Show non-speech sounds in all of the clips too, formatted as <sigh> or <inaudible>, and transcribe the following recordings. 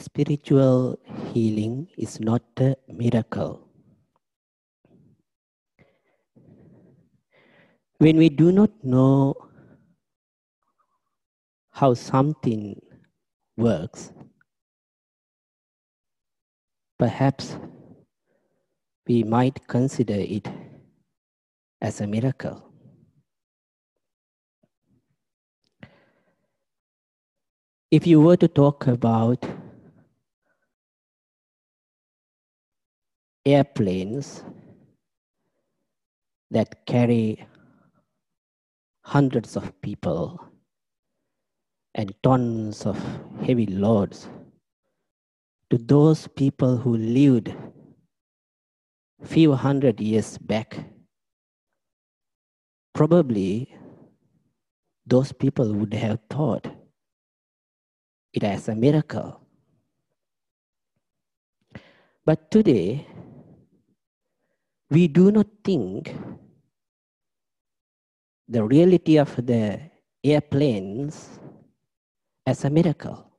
spiritual healing is not a miracle. When we do not know how something works, perhaps we might consider it as a miracle. If you were to talk about airplanes that carry hundreds of people and tons of heavy loads to those people who lived few hundred years back. Probably those people would have thought it as a miracle. But today we do not think the reality of the airplanes as a miracle.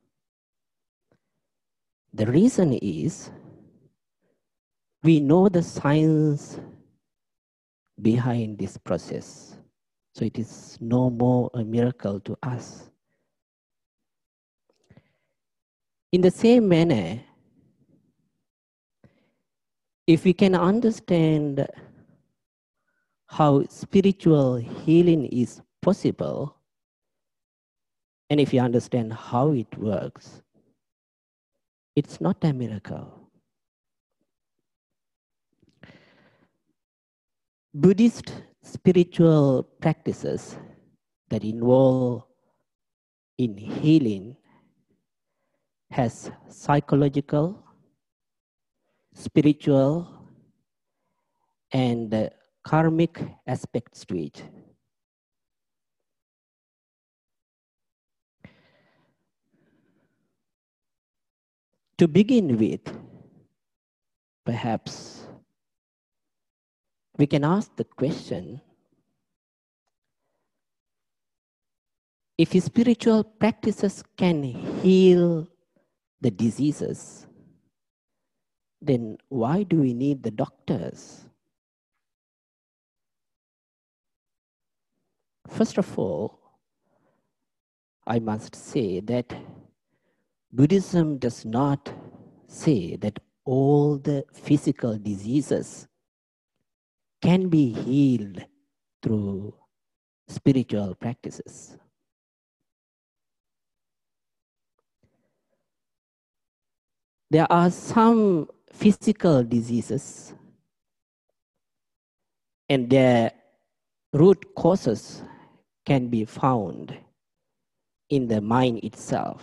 The reason is we know the science behind this process. So it is no more a miracle to us. In the same manner, if we can understand how spiritual healing is possible, and if you understand how it works, it's not a miracle. Buddhist spiritual practices that involve in healing has psychological, spiritual, and karmic aspects to it. To begin with, perhaps we can ask the question if spiritual practices can heal the diseases, then why do we need the doctors? First of all, I must say that Buddhism does not say that all the physical diseases can be healed through spiritual practices. There are some physical diseases and their root causes can be found in the mind itself.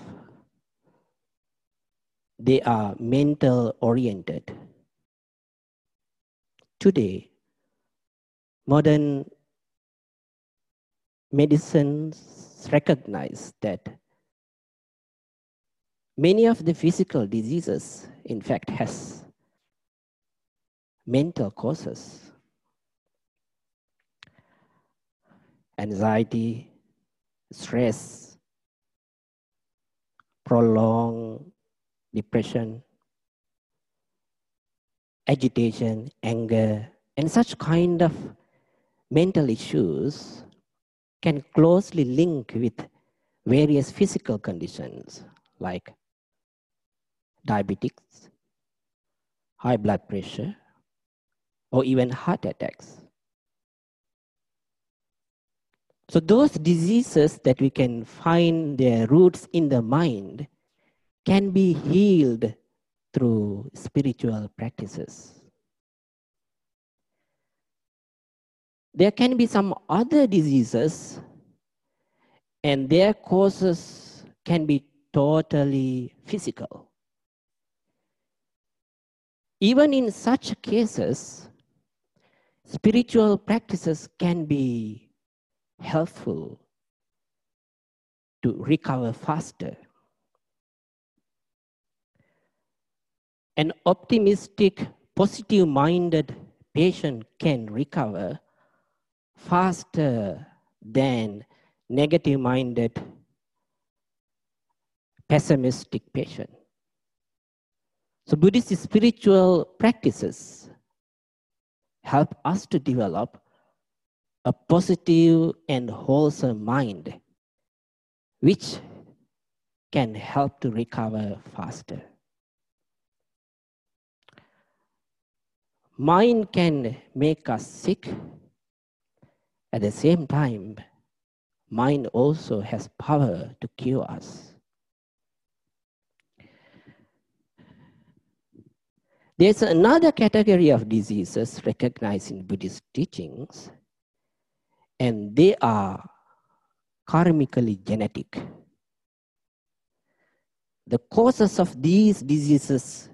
They are mental oriented. Today, modern medicines recognize that many of the physical diseases, in fact, has mental causes. anxiety, stress, prolonged depression, agitation, anger, and such kind of mental issues can closely link with various physical conditions like diabetics, high blood pressure, or even heart attacks. So those diseases that we can find their roots in the mind can be healed through spiritual practices. There can be some other diseases and their causes can be totally physical. Even in such cases, spiritual practices can be helpful to recover faster. An optimistic, positive minded patient can recover faster than negative minded, pessimistic patient. So Buddhist spiritual practices help us to develop a positive and wholesome mind, which can help to recover faster. Mind can make us sick. At the same time, mind also has power to cure us. There's another category of diseases recognized in Buddhist teachings, and they are karmically genetic. The causes of these diseases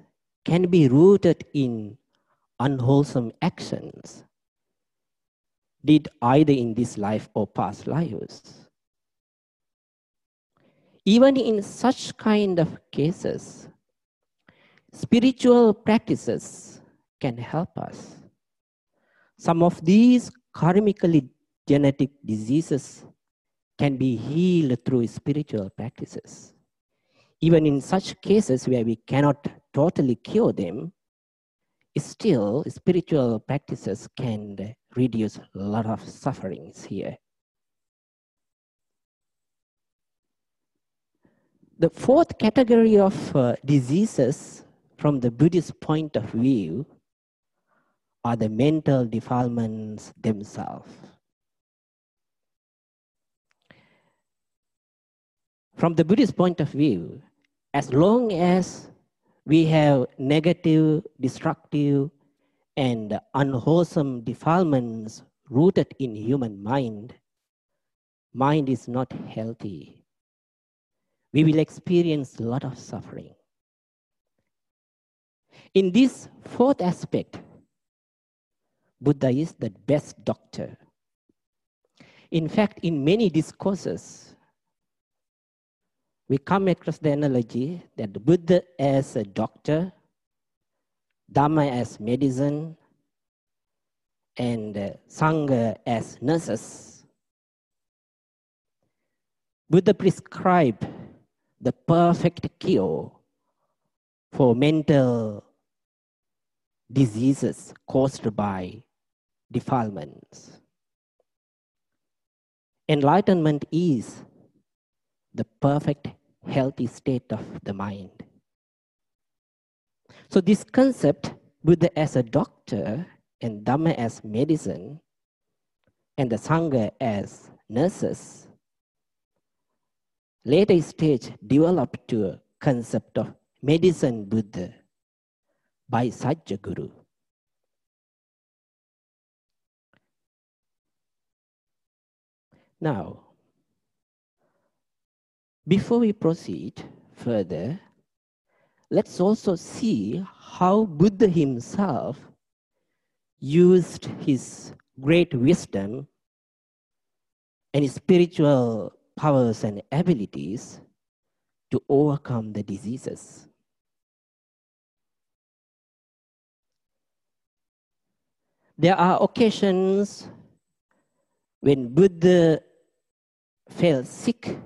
can be rooted in unwholesome actions did either in this life or past lives. Even in such kind of cases, Spiritual practices can help us. Some of these karmically genetic diseases can be healed through spiritual practices. Even in such cases where we cannot totally cure them, still spiritual practices can reduce a lot of sufferings here. The fourth category of uh, diseases from the Buddhist point of view, are the mental defilements themselves. From the Buddhist point of view, as long as we have negative, destructive, and unwholesome defilements rooted in human mind, mind is not healthy. We will experience a lot of suffering. In this fourth aspect, Buddha is the best doctor. In fact, in many discourses, we come across the analogy that the Buddha as a doctor, Dhamma as medicine, and uh, Sangha as nurses. Buddha prescribed the perfect cure for mental diseases caused by defilements. Enlightenment is the perfect healthy state of the mind. So this concept, Buddha as a doctor and Dhamma as medicine, and the Sangha as nurses, later stage developed to a concept of medicine Buddha by Sajja Guru. Now, before we proceed further, let's also see how Buddha himself used his great wisdom and his spiritual powers and abilities to overcome the diseases. There are occasions when Buddha fell sick.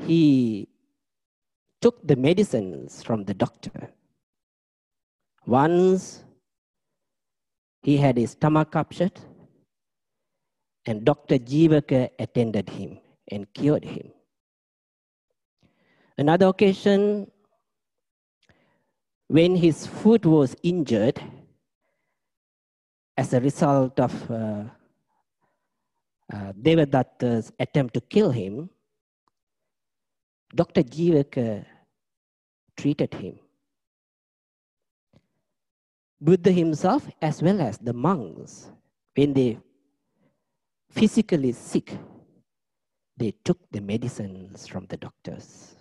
He took the medicines from the doctor. Once he had his stomach upset, and Dr. Jivaka attended him and cured him. Another occasion, when his foot was injured, as a result of uh, uh, Devadatta's attempt to kill him, Dr. Jivaka treated him. Buddha himself, as well as the monks, when they physically sick, they took the medicines from the doctors.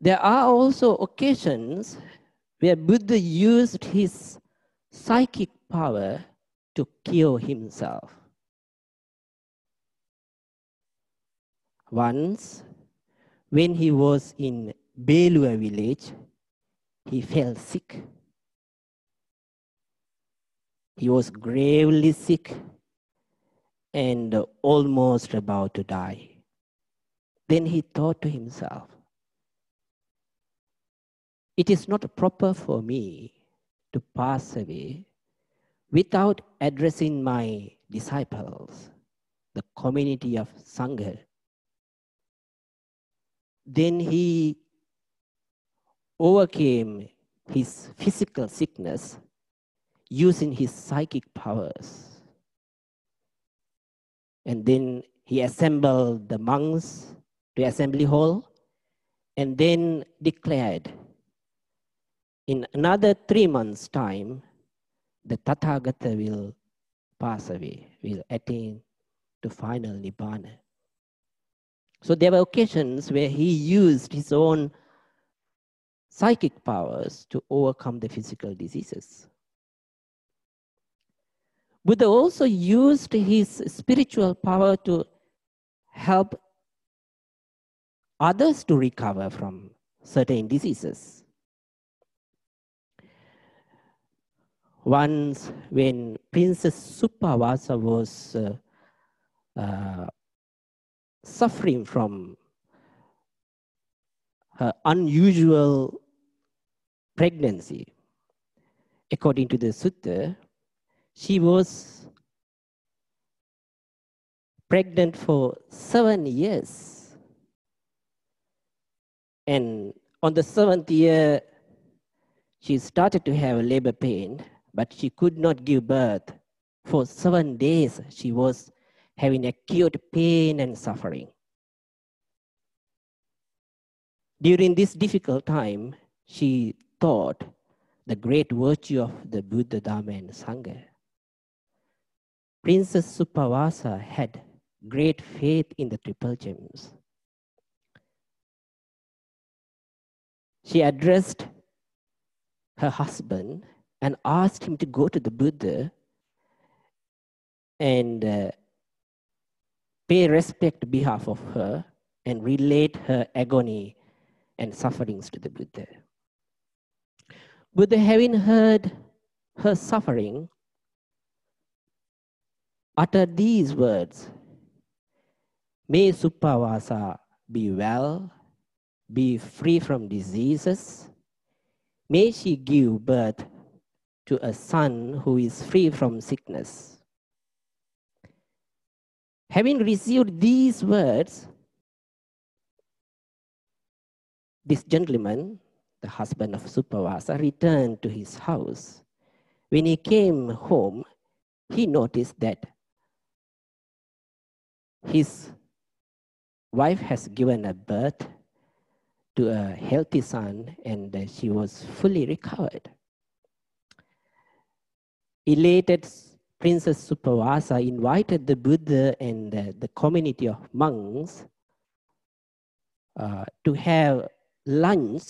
There are also occasions where Buddha used his psychic power to kill himself. Once, when he was in Beluva village, he fell sick. He was gravely sick and almost about to die. Then he thought to himself, It is not proper for me to pass away without addressing my disciples, the community of Sangha. Then he overcame his physical sickness using his psychic powers. And then he assembled the monks to assembly hall and then declared in another three months time the tathagata will pass away will attain to final nibbana so there were occasions where he used his own psychic powers to overcome the physical diseases buddha also used his spiritual power to help others to recover from certain diseases. Once, when Princess Suppavasa was uh, uh, suffering from her unusual pregnancy, according to the sutta, she was pregnant for seven years. And on the seventh year, she started to have labor pain, but she could not give birth. For seven days, she was having acute pain and suffering. During this difficult time, she thought the great virtue of the Buddha, Dharma, and Sangha. Princess Suppavasa had great faith in the Triple Gems. she addressed her husband and asked him to go to the Buddha and uh, pay respect behalf of her and relate her agony and sufferings to the Buddha. Buddha, having heard her suffering, uttered these words May Suppavasa be well be free from diseases. May she give birth to a son who is free from sickness. Having received these words, this gentleman, the husband of Suppavasa, returned to his house. When he came home, he noticed that his wife has given a birth to a healthy son and she was fully recovered. Elated Princess Suppavasa invited the Buddha and the community of monks uh, to have lunch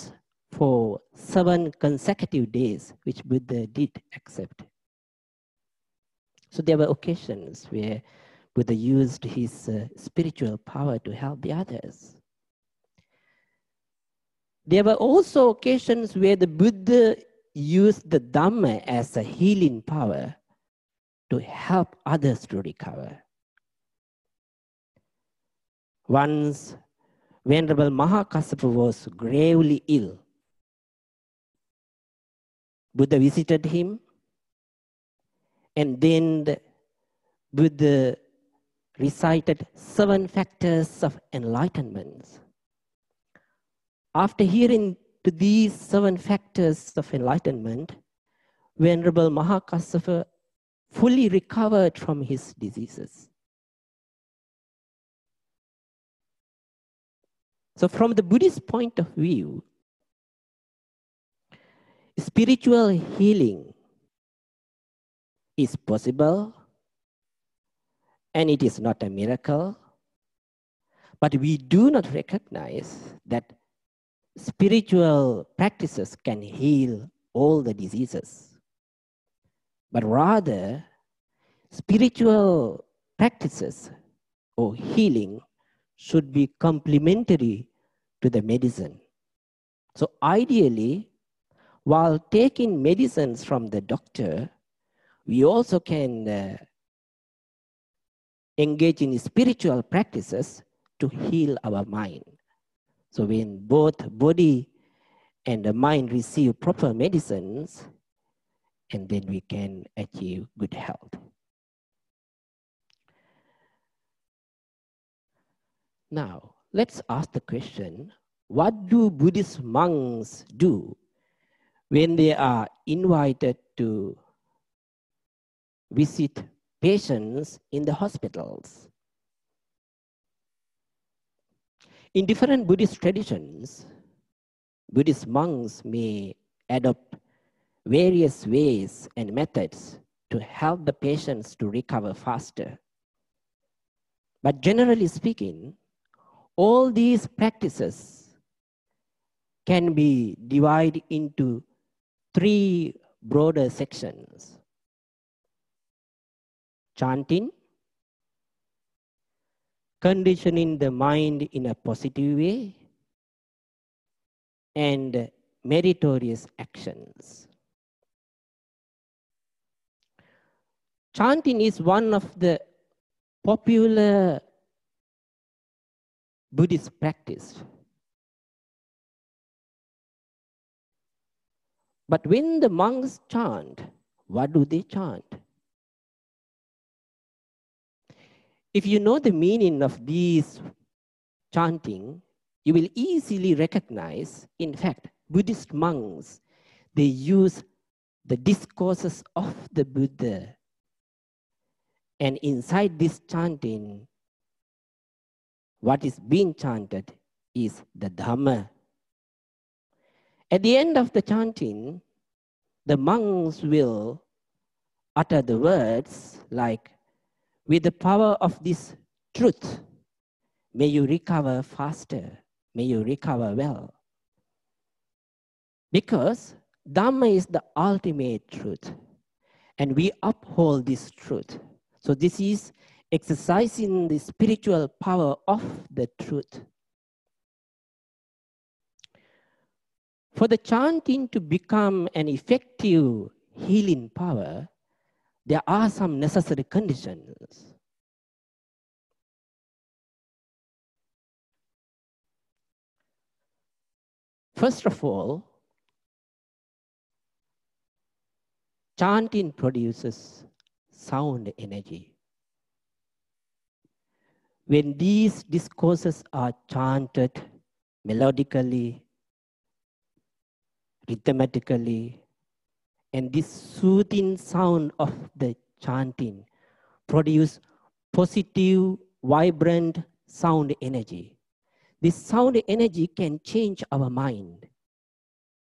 for seven consecutive days, which Buddha did accept. So there were occasions where Buddha used his uh, spiritual power to help the others. There were also occasions where the Buddha used the Dhamma as a healing power to help others to recover. Once, Venerable Mahakassapa was gravely ill. Buddha visited him, and then the Buddha recited seven factors of enlightenment after hearing to these seven factors of enlightenment, Venerable Mahakassapa fully recovered from his diseases. So, from the Buddhist point of view, spiritual healing is possible and it is not a miracle, but we do not recognize that spiritual practices can heal all the diseases, but rather, spiritual practices or healing should be complementary to the medicine. So, ideally, while taking medicines from the doctor, we also can uh, engage in spiritual practices to heal our mind. So when both body and the mind receive proper medicines, and then we can achieve good health. Now, let's ask the question, what do Buddhist monks do when they are invited to visit patients in the hospitals? In different Buddhist traditions, Buddhist monks may adopt various ways and methods to help the patients to recover faster. But generally speaking, all these practices can be divided into three broader sections. Chanting, conditioning the mind in a positive way, and meritorious actions. Chanting is one of the popular Buddhist practice. But when the monks chant, what do they chant? If you know the meaning of these chanting, you will easily recognize, in fact, Buddhist monks, they use the discourses of the Buddha. And inside this chanting, what is being chanted is the Dhamma. At the end of the chanting, the monks will utter the words like, with the power of this truth, may you recover faster, may you recover well. Because Dhamma is the ultimate truth, and we uphold this truth. So this is exercising the spiritual power of the truth. For the chanting to become an effective healing power, there are some necessary conditions. First of all, chanting produces sound energy. When these discourses are chanted melodically, rhythmically, and this soothing sound of the chanting produce positive, vibrant sound energy. This sound energy can change our mind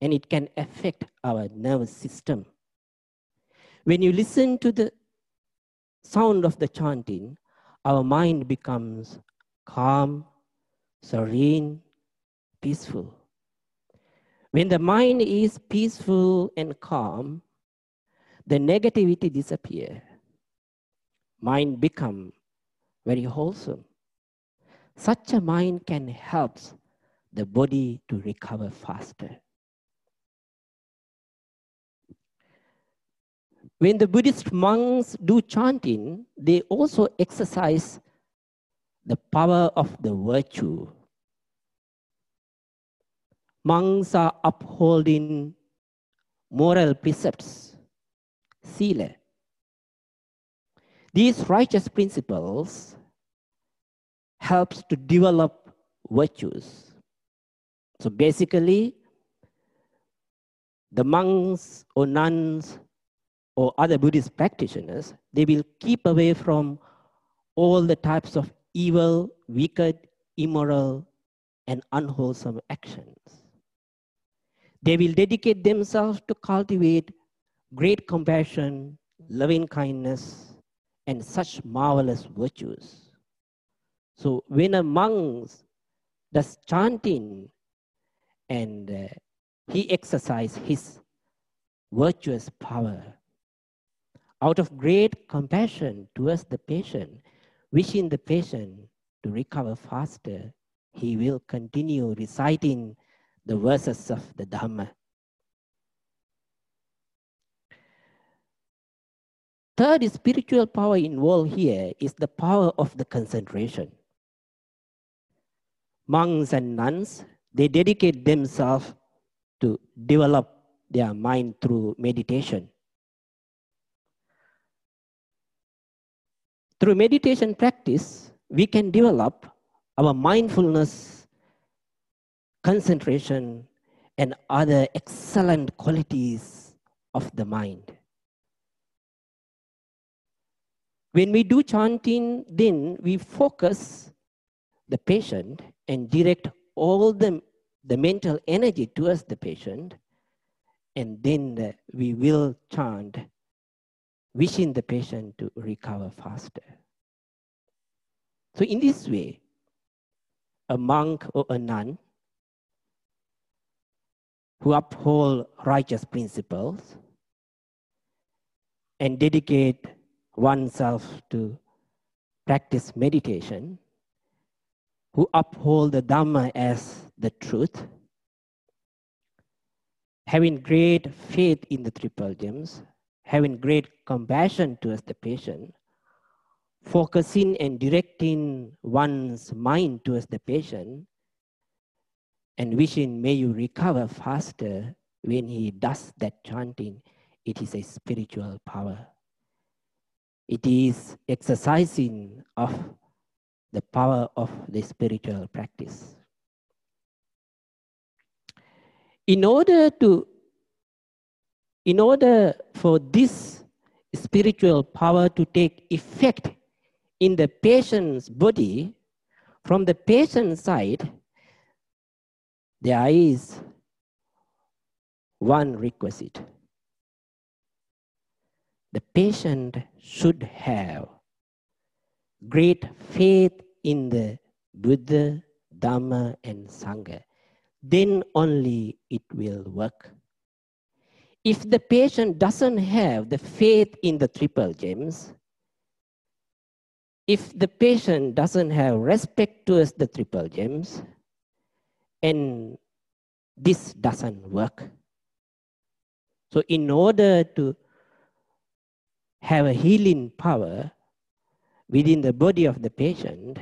and it can affect our nervous system. When you listen to the sound of the chanting, our mind becomes calm, serene, peaceful. When the mind is peaceful and calm, the negativity disappear. Mind become very wholesome. Such a mind can help the body to recover faster. When the Buddhist monks do chanting, they also exercise the power of the virtue. Monks are upholding moral precepts, sila. These righteous principles helps to develop virtues. So basically, the monks or nuns or other Buddhist practitioners, they will keep away from all the types of evil, wicked, immoral, and unwholesome actions. They will dedicate themselves to cultivate great compassion, loving kindness, and such marvelous virtues. So when a monk does chanting and uh, he exercises his virtuous power, out of great compassion towards the patient, wishing the patient to recover faster, he will continue reciting the verses of the Dhamma. Third spiritual power involved here is the power of the concentration. monks and nuns, they dedicate themselves to develop their mind through meditation. Through meditation practice, we can develop our mindfulness, concentration, and other excellent qualities of the mind. When we do chanting, then we focus the patient and direct all the, the mental energy towards the patient, and then we will chant, wishing the patient to recover faster. So, in this way, a monk or a nun who uphold righteous principles and dedicate oneself to practice meditation, who uphold the Dhamma as the truth, having great faith in the triple gems, having great compassion towards the patient, focusing and directing one's mind towards the patient, and wishing may you recover faster when he does that chanting, it is a spiritual power. It is exercising of the power of the spiritual practice. In order to, in order for this spiritual power to take effect in the patient's body, from the patient's side, there is one requisite the patient should have great faith in the Buddha, Dhamma, and Sangha. Then only it will work. If the patient doesn't have the faith in the triple gems, if the patient doesn't have respect towards the triple gems, and this doesn't work. So, in order to have a healing power within the body of the patient,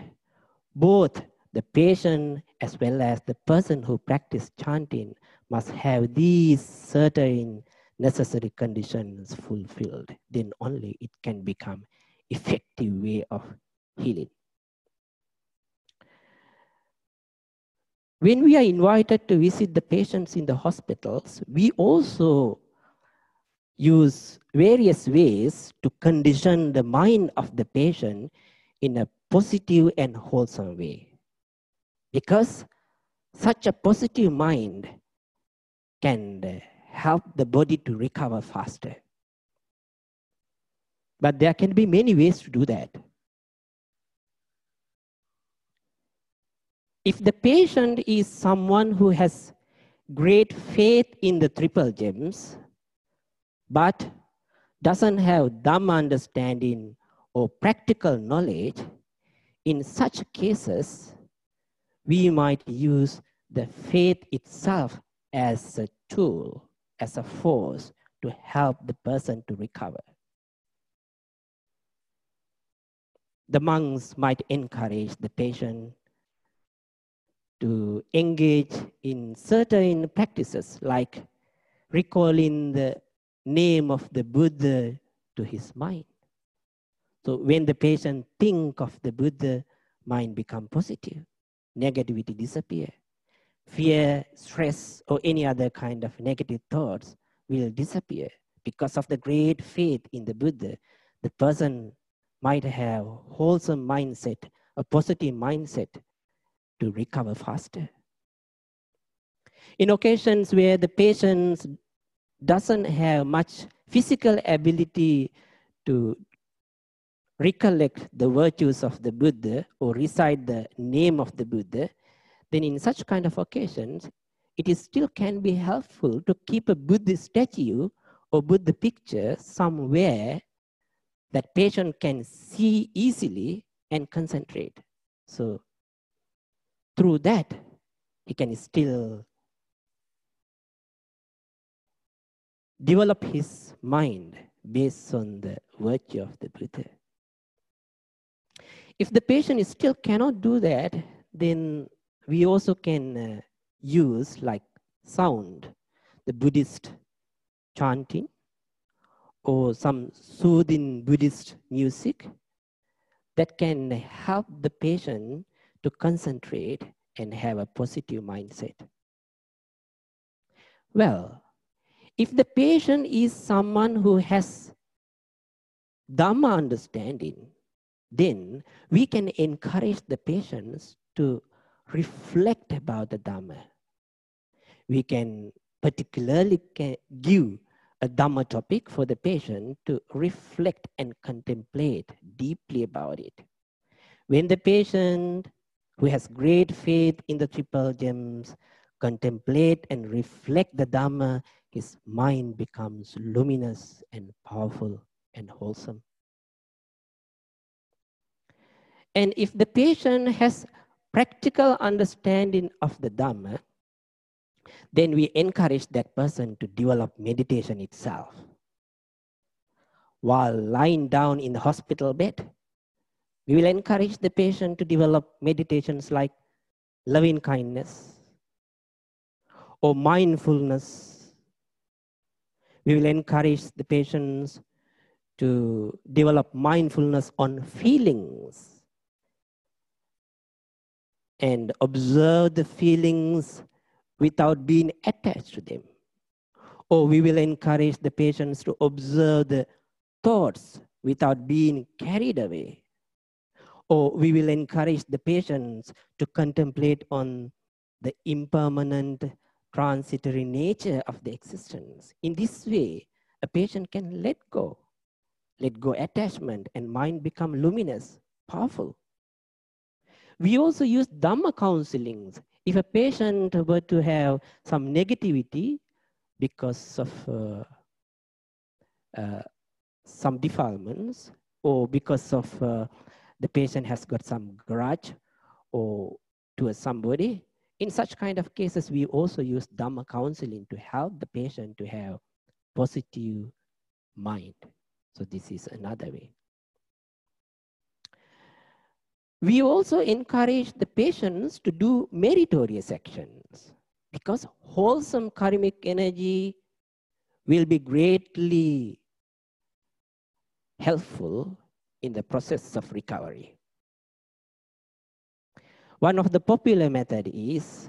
both the patient as well as the person who practice chanting must have these certain necessary conditions fulfilled. Then only it can become effective way of healing. When we are invited to visit the patients in the hospitals, we also use various ways to condition the mind of the patient in a positive and wholesome way. Because such a positive mind can help the body to recover faster. But there can be many ways to do that. If the patient is someone who has great faith in the triple gems, but doesn't have Dhamma understanding or practical knowledge, in such cases, we might use the faith itself as a tool, as a force to help the person to recover. The monks might encourage the patient to engage in certain practices like recalling the name of the Buddha to his mind. So when the patient think of the Buddha, mind become positive, negativity disappear. Fear, stress, or any other kind of negative thoughts will disappear because of the great faith in the Buddha. The person might have wholesome mindset, a positive mindset to recover faster. In occasions where the patient doesn't have much physical ability to recollect the virtues of the Buddha or recite the name of the Buddha, then in such kind of occasions, it is still can be helpful to keep a Buddha statue or Buddha picture somewhere that patient can see easily and concentrate. So through that, he can still develop his mind based on the virtue of the Buddha. If the patient still cannot do that, then we also can uh, use like sound, the Buddhist chanting, or some soothing Buddhist music that can help the patient to concentrate and have a positive mindset. Well, if the patient is someone who has Dhamma understanding, then we can encourage the patients to reflect about the Dhamma. We can particularly give a Dhamma topic for the patient to reflect and contemplate deeply about it. When the patient who has great faith in the triple gems contemplate and reflect the Dhamma, his mind becomes luminous and powerful and wholesome. And if the patient has practical understanding of the Dhamma, then we encourage that person to develop meditation itself. While lying down in the hospital bed, we will encourage the patient to develop meditations like loving kindness or mindfulness. We will encourage the patients to develop mindfulness on feelings and observe the feelings without being attached to them. Or we will encourage the patients to observe the thoughts without being carried away. Or we will encourage the patients to contemplate on the impermanent transitory nature of the existence. In this way, a patient can let go, let go attachment and mind become luminous, powerful. We also use Dhamma counselings if a patient were to have some negativity because of uh, uh, some defilements or because of uh, the patient has got some grudge or to somebody, in such kind of cases, we also use Dhamma counseling to help the patient to have positive mind. So this is another way. We also encourage the patients to do meritorious actions because wholesome karmic energy will be greatly helpful in the process of recovery. One of the popular method is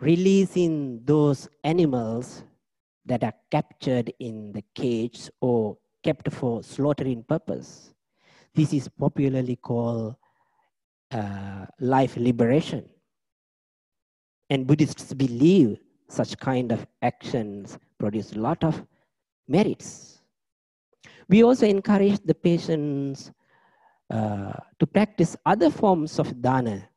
releasing those animals that are captured in the cage or kept for slaughtering purpose. This is popularly called uh, life liberation. And Buddhists believe such kind of actions produce a lot of merits. We also encourage the patients uh, to practice other forms of dana.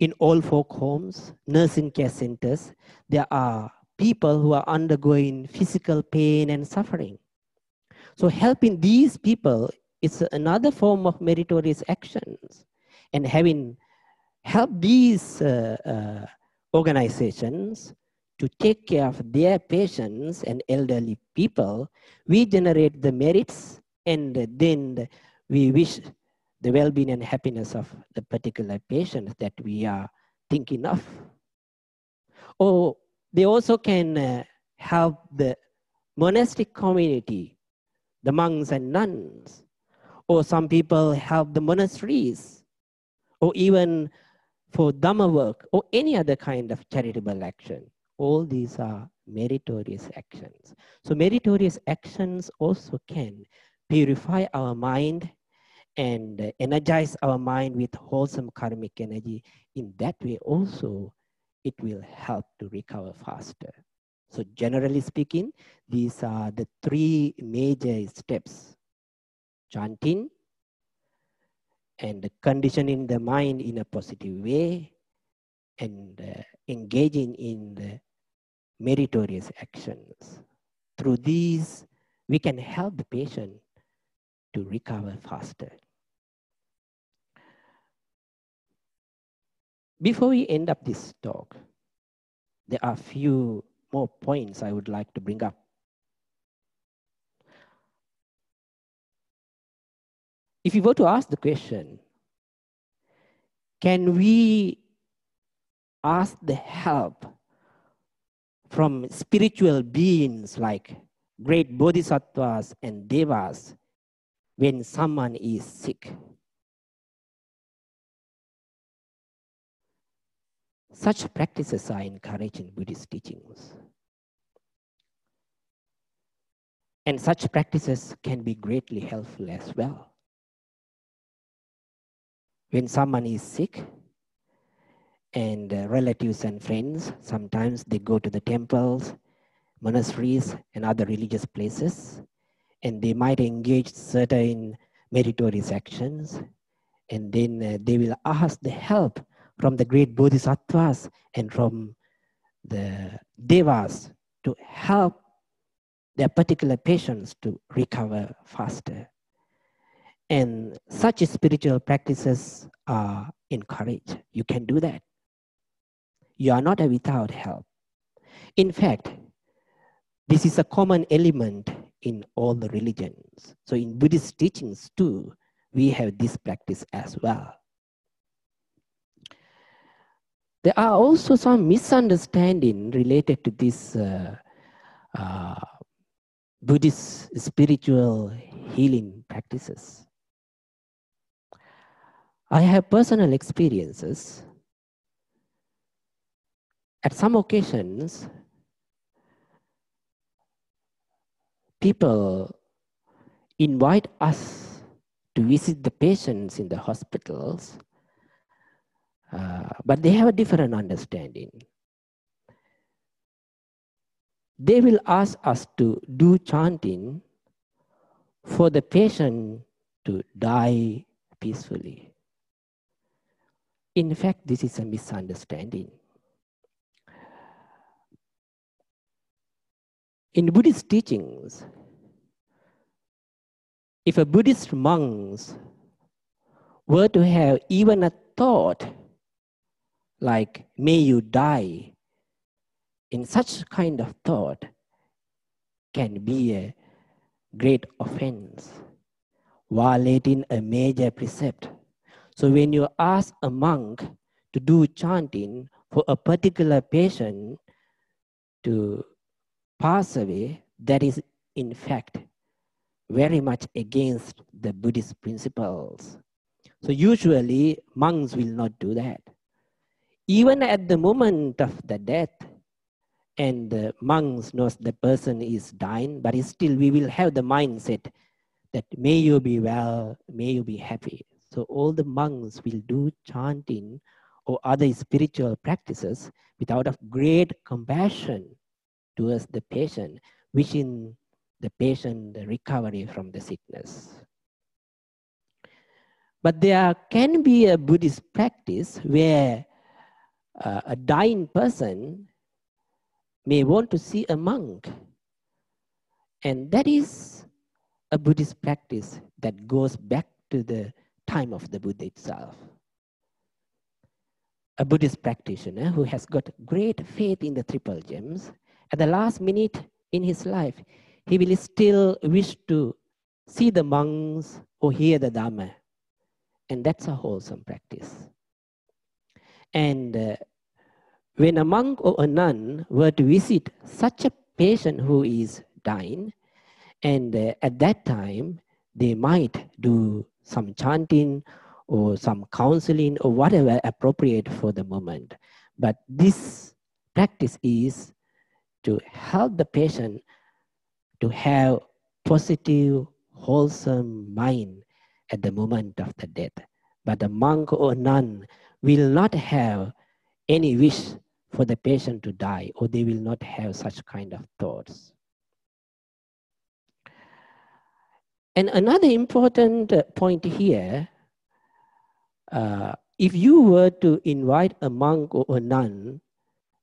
In old folk homes, nursing care centers, there are people who are undergoing physical pain and suffering. So helping these people is another form of meritorious actions. And having helped these uh, uh, organizations to take care of their patients and elderly people, we generate the merits and then we wish the well-being and happiness of the particular patient that we are thinking of. Or they also can uh, help the monastic community, the monks and nuns, or some people help the monasteries, or even for Dhamma work, or any other kind of charitable action. All these are meritorious actions. So meritorious actions also can purify our mind and energize our mind with wholesome karmic energy. In that way also, it will help to recover faster. So generally speaking, these are the three major steps chanting and conditioning the mind in a positive way and uh, engaging in the meritorious actions. Through these, we can help the patient to recover faster. Before we end up this talk, there are a few more points I would like to bring up. If you were to ask the question, can we ask the help from spiritual beings like great bodhisattvas and devas when someone is sick. Such practices are encouraged in Buddhist teachings. And such practices can be greatly helpful as well. When someone is sick, and uh, relatives and friends, sometimes they go to the temples, monasteries, and other religious places, and they might engage certain meritorious actions, and then uh, they will ask the help from the great bodhisattvas and from the devas to help their particular patients to recover faster. And such spiritual practices are encouraged. You can do that. You are not without help. In fact, this is a common element in all the religions. So in Buddhist teachings too, we have this practice as well. There are also some misunderstanding related to this uh, uh, Buddhist spiritual healing practices. I have personal experiences at some occasions, people invite us to visit the patients in the hospitals, uh, but they have a different understanding. They will ask us to do chanting for the patient to die peacefully. In fact, this is a misunderstanding. In Buddhist teachings, if a Buddhist monk were to have even a thought like, may you die, in such kind of thought can be a great offense, violating a major precept. So when you ask a monk to do chanting for a particular patient to pass away, that is in fact very much against the Buddhist principles. So usually monks will not do that. Even at the moment of the death, and the monks knows the person is dying, but still we will have the mindset that may you be well, may you be happy. So all the monks will do chanting or other spiritual practices without of great compassion towards the patient, wishing the patient the recovery from the sickness. But there can be a Buddhist practice where uh, a dying person may want to see a monk. And that is a Buddhist practice that goes back to the time of the Buddha itself. A Buddhist practitioner who has got great faith in the triple gems at the last minute in his life, he will still wish to see the monks or hear the Dhamma. And that's a wholesome practice. And uh, when a monk or a nun were to visit such a patient who is dying, and uh, at that time, they might do some chanting or some counseling or whatever appropriate for the moment. But this practice is to help the patient to have positive, wholesome mind at the moment of the death. But the monk or nun will not have any wish for the patient to die, or they will not have such kind of thoughts. And another important uh, point here, uh, if you were to invite a monk or a nun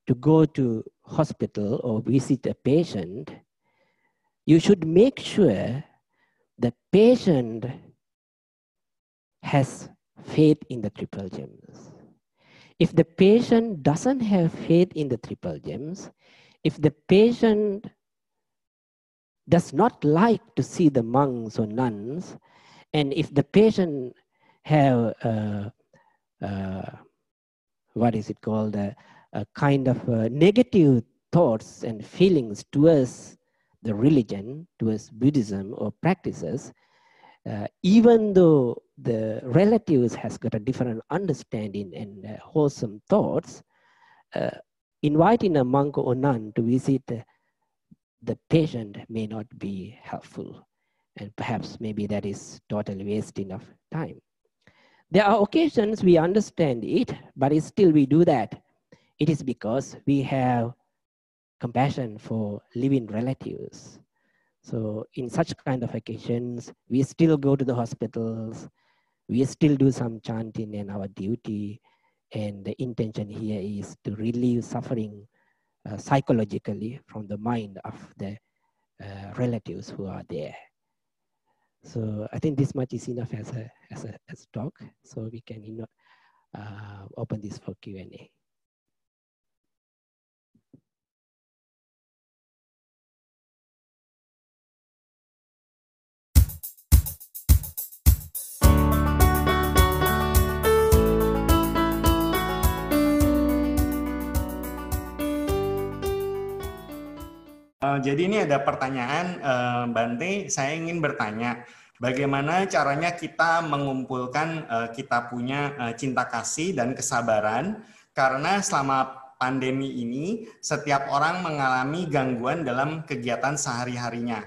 to go to hospital or visit a patient, you should make sure the patient has faith in the triple gems. If the patient doesn't have faith in the triple gems, if the patient does not like to see the monks or nuns, and if the patient have uh, uh, what is it called, a, a kind of uh, negative thoughts and feelings towards the religion, towards Buddhism or practices, uh, even though the relatives has got a different understanding and uh, wholesome thoughts, uh, inviting a monk or nun to visit the patient may not be helpful. And perhaps maybe that is totally wasting of time. There are occasions we understand it, but still we do that. It is because we have compassion for living relatives. So in such kind of occasions, we still go to the hospitals, we still do some chanting in our duty, and the intention here is to relieve suffering uh, psychologically from the mind of the uh, relatives who are there. So I think this much is enough as a as a as talk. So we can uh, open this for Q and A. Uh, jadi ini ada pertanyaan, uh, Bante. Saya ingin bertanya, bagaimana caranya kita mengumpulkan uh, kita punya uh, cinta kasih dan kesabaran? Karena selama pandemi ini, setiap orang mengalami gangguan dalam kegiatan sehari-harinya.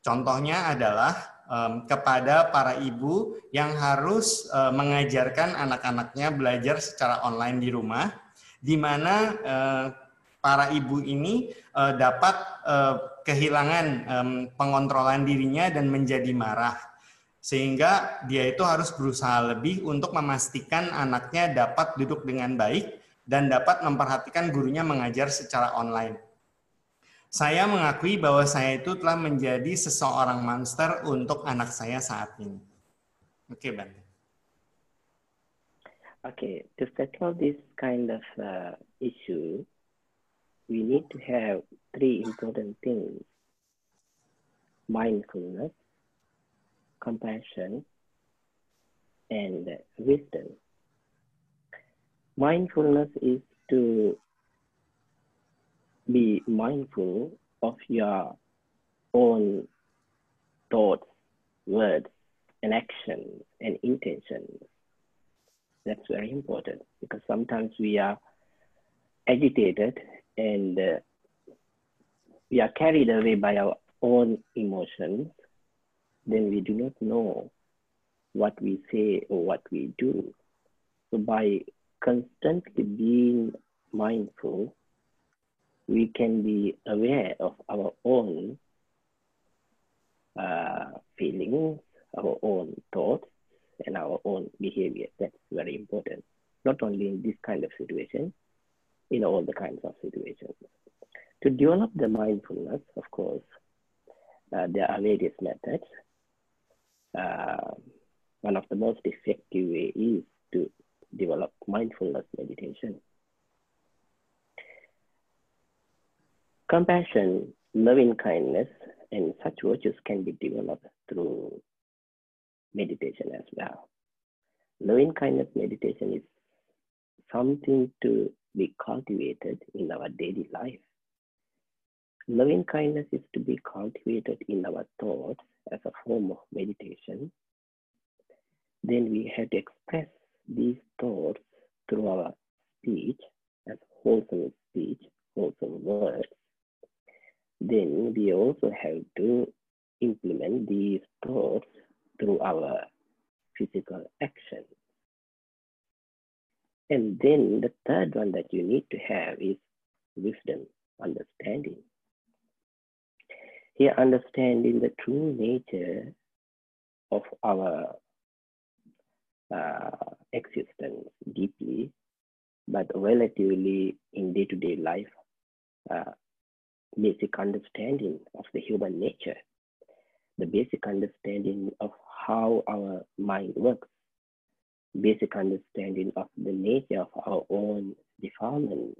Contohnya adalah um, kepada para ibu yang harus uh, mengajarkan anak-anaknya belajar secara online di rumah, di mana uh, para ibu ini uh, dapat uh, kehilangan um, pengontrolan dirinya dan menjadi marah. Sehingga dia itu harus berusaha lebih untuk memastikan anaknya dapat duduk dengan baik dan dapat memperhatikan gurunya mengajar secara online. Saya mengakui bahwa saya itu telah menjadi seseorang monster untuk anak saya saat ini. Oke, okay, Bante. Okay, to settle this kind of uh, issue, we need to have three important things mindfulness, compassion, and wisdom. Mindfulness is to be mindful of your own thoughts, words, and actions and intentions. That's very important because sometimes we are agitated and uh, we are carried away by our own emotions, then we do not know what we say or what we do. So by constantly being mindful, we can be aware of our own uh, feelings, our own thoughts, and our own behavior. That's very important, not only in this kind of situation, in all the kinds of situations. To develop the mindfulness, of course, uh, there are various methods. Uh, one of the most effective way is to develop mindfulness meditation. Compassion, loving kindness, and such virtues can be developed through meditation as well. Loving kindness meditation is something to be cultivated in our daily life. Loving kindness is to be cultivated in our thoughts as a form of meditation. Then we have to express these thoughts through our speech as wholesome speech, wholesome words. Then we also have to implement these thoughts through our physical actions. And then the third one that you need to have is wisdom, understanding. Here, understanding the true nature of our uh, existence deeply, but relatively in day to day life, uh, basic understanding of the human nature, the basic understanding of how our mind works, basic understanding of the nature of our own defilement.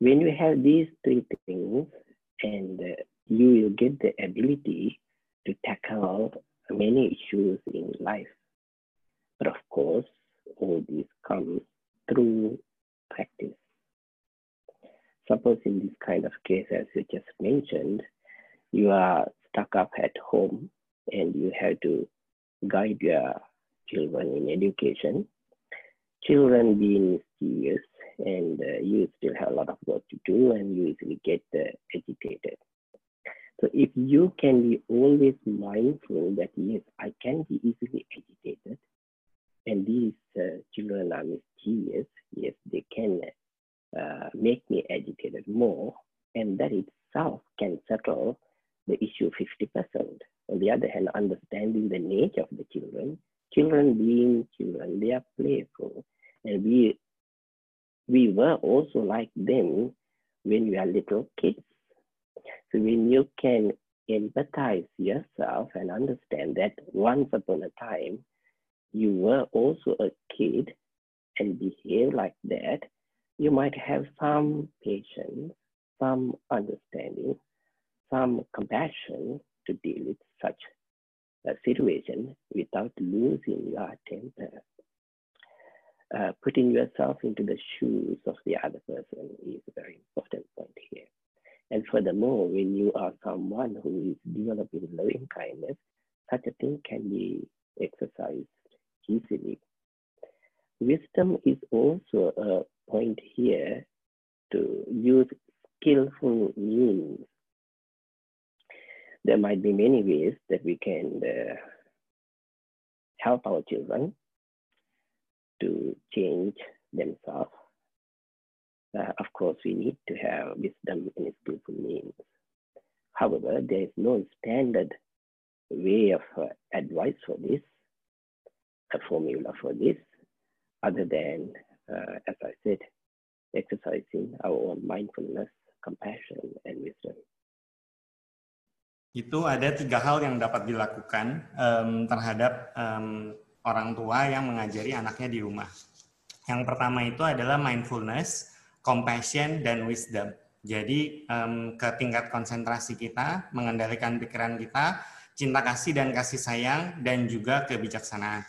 When you have these three things, and uh, you will get the ability to tackle many issues in life. But of course, all all this comes through practice. Suppose in this kind of case, as you just mentioned, you are stuck up at home and you have to guide your children in education. Children being mysterious and uh, you still have a lot of work to do and you easily get uh, agitated. So if you can be always mindful that yes, I can be easily agitated and these uh, children are mischievous, yes, they can uh, make me agitated more and that itself can settle the issue 50%. On the other hand, understanding the nature of the children, children being children, they are playful and we we were also like them when we are little kids. So when you can empathize yourself and understand that once upon a time you were also a kid and behave like that, you might have some patience, some understanding, some compassion to deal with such a situation without losing your temper uh, putting yourself into the shoes of the other person is a very important point here. And furthermore, when you are someone who is developing loving kindness, such a thing can be exercised easily. Wisdom is also a point here to use skillful means. There might be many ways that we can uh, help our children to change themselves. Uh, of course, we need to have wisdom in its skillful means. However, there is no standard way of uh, advice for this, a formula for this, other than, uh, as I said, exercising our own mindfulness, compassion, and wisdom. Itu ada tiga hal yang dapat dilakukan um, terhadap um, orang tua yang mengajari anaknya di rumah. Yang pertama itu adalah mindfulness, compassion, dan wisdom. Jadi um, ke tingkat konsentrasi kita, mengendalikan pikiran kita, cinta kasih dan kasih sayang, dan juga kebijaksanaan.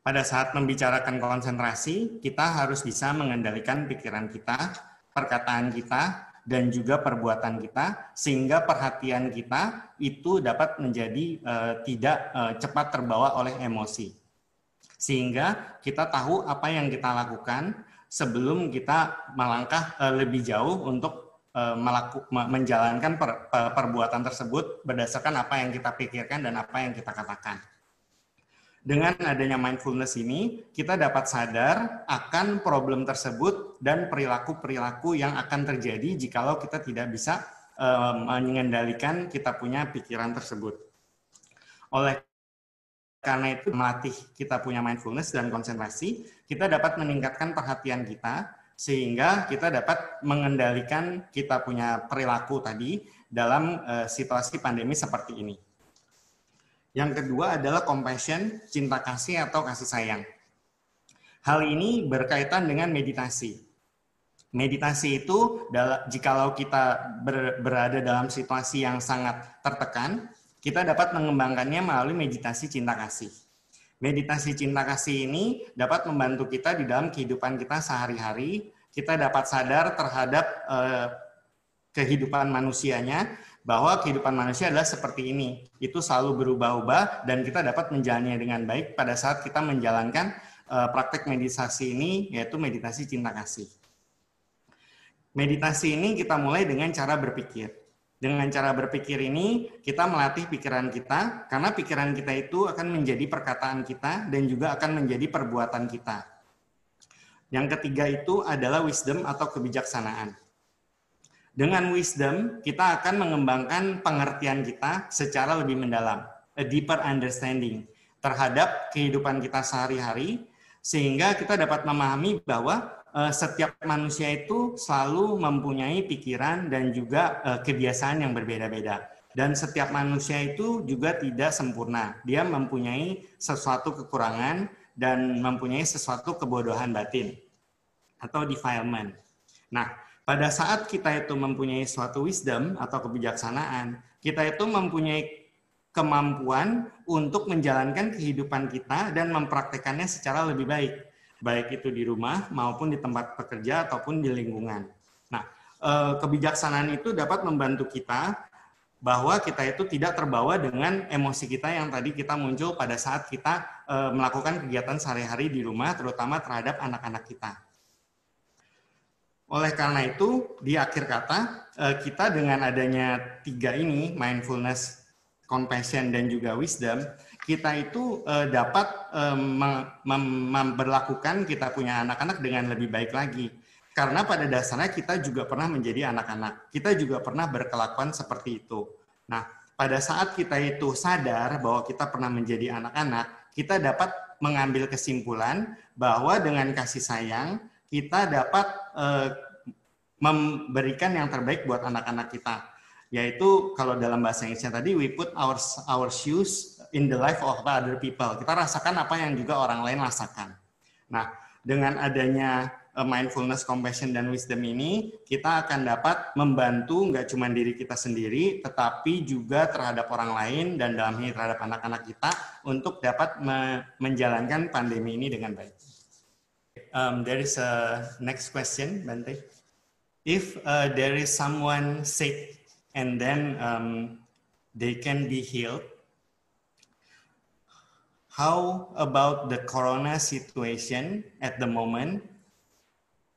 Pada saat membicarakan konsentrasi, kita harus bisa mengendalikan pikiran kita, perkataan kita, dan juga perbuatan kita sehingga perhatian kita itu dapat menjadi uh, tidak uh, cepat terbawa oleh emosi. Sehingga kita tahu apa yang kita lakukan sebelum kita melangkah uh, lebih jauh untuk melaku, menjalankan per, perbuatan tersebut berdasarkan apa yang kita pikirkan dan apa yang kita katakan. Dengan adanya mindfulness ini, kita dapat sadar akan problem tersebut dan perilaku-perilaku yang akan terjadi jikalau kita tidak bisa uh, mengendalikan kita punya pikiran tersebut. Oleh karena itu, melatih kita punya mindfulness dan konsentrasi, kita dapat meningkatkan perhatian kita sehingga kita dapat mengendalikan kita punya perilaku tadi dalam uh, situasi pandemi seperti ini. Yang kedua adalah compassion, cinta kasih atau kasih sayang. Hal ini berkaitan dengan meditasi. Meditasi itu jikalau kita berada dalam situasi yang sangat tertekan, kita dapat mengembangkannya melalui meditasi cinta kasih. Meditasi cinta kasih ini dapat membantu kita di dalam kehidupan kita sehari-hari. Kita dapat sadar terhadap eh, kehidupan manusianya bahwa kehidupan manusia adalah seperti ini. Itu selalu berubah-ubah dan kita dapat menjalannya dengan baik pada saat kita menjalankan uh, praktek meditasi ini yaitu meditasi cinta kasih. Meditasi ini kita mulai dengan cara berpikir. Dengan cara berpikir ini kita melatih pikiran kita karena pikiran kita itu akan menjadi perkataan kita dan juga akan menjadi perbuatan kita. Yang ketiga itu adalah wisdom atau kebijaksanaan dengan wisdom, kita akan mengembangkan pengertian kita secara lebih mendalam, a deeper understanding terhadap kehidupan kita sehari-hari, sehingga kita dapat memahami bahwa uh, setiap manusia itu selalu mempunyai pikiran dan juga uh, kebiasaan yang berbeda-beda. Dan setiap manusia itu juga tidak sempurna. Dia mempunyai sesuatu kekurangan dan mempunyai sesuatu kebodohan batin atau defilement. Nah, pada saat kita itu mempunyai suatu wisdom atau kebijaksanaan, kita itu mempunyai kemampuan untuk menjalankan kehidupan kita dan mempraktekannya secara lebih baik, baik itu di rumah maupun di tempat pekerja ataupun di lingkungan. Nah, eh, kebijaksanaan itu dapat membantu kita bahwa kita itu tidak terbawa dengan emosi kita yang tadi kita muncul pada saat kita eh, melakukan kegiatan sehari-hari di rumah, terutama terhadap anak-anak kita. Oleh karena itu, di akhir kata, eh, kita dengan adanya tiga ini, mindfulness, compassion dan juga wisdom, kita itu uh, dapat uh, memperlakukan kita punya anak-anak dengan lebih baik lagi. Karena pada dasarnya kita juga pernah menjadi anak-anak. Kita juga pernah berkelakuan seperti itu. Nah, pada saat kita itu sadar bahwa kita pernah menjadi anak-anak, kita dapat mengambil kesimpulan bahwa dengan kasih sayang kita dapat uh, memberikan yang terbaik buat anak-anak kita yaitu kalau dalam bahasa Inggrisnya tadi we put our our shoes in the life of other people. Kita rasakan apa yang juga orang lain rasakan. Nah, dengan adanya eh, mindfulness, compassion dan wisdom ini, kita akan dapat membantu nggak cuma diri kita sendiri, tetapi juga terhadap orang lain dan dalam ini terhadap anak-anak kita untuk dapat me menjalankan pandemi ini dengan baik. Um, there is a next question, Bante. If uh, there is someone sick and then um, they can be healed. How about the corona situation at the moment?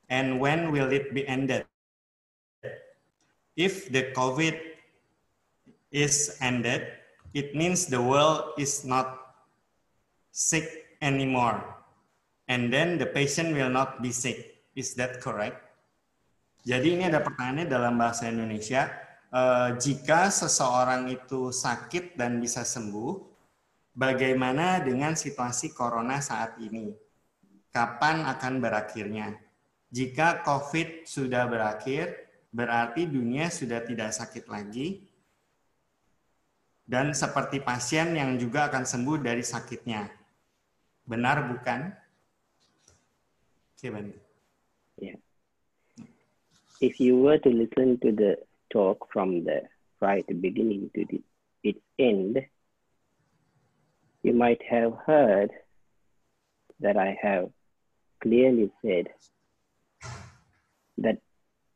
And when will it be ended? If the COVID is ended, it means the world is not sick anymore. And then the patient will not be sick. Is that correct? Jadi ini ada pertanyaannya dalam bahasa Indonesia uh, jika seseorang itu sakit dan bisa sembuh, bagaimana dengan situasi corona saat ini? Kapan akan berakhirnya? Jika COVID sudah berakhir, berarti dunia sudah tidak sakit lagi, dan seperti pasien yang juga akan sembuh dari sakitnya. Benar bukan? Yeah. If you were to listen to the talk from the right beginning to the, its end, you might have heard that I have clearly said that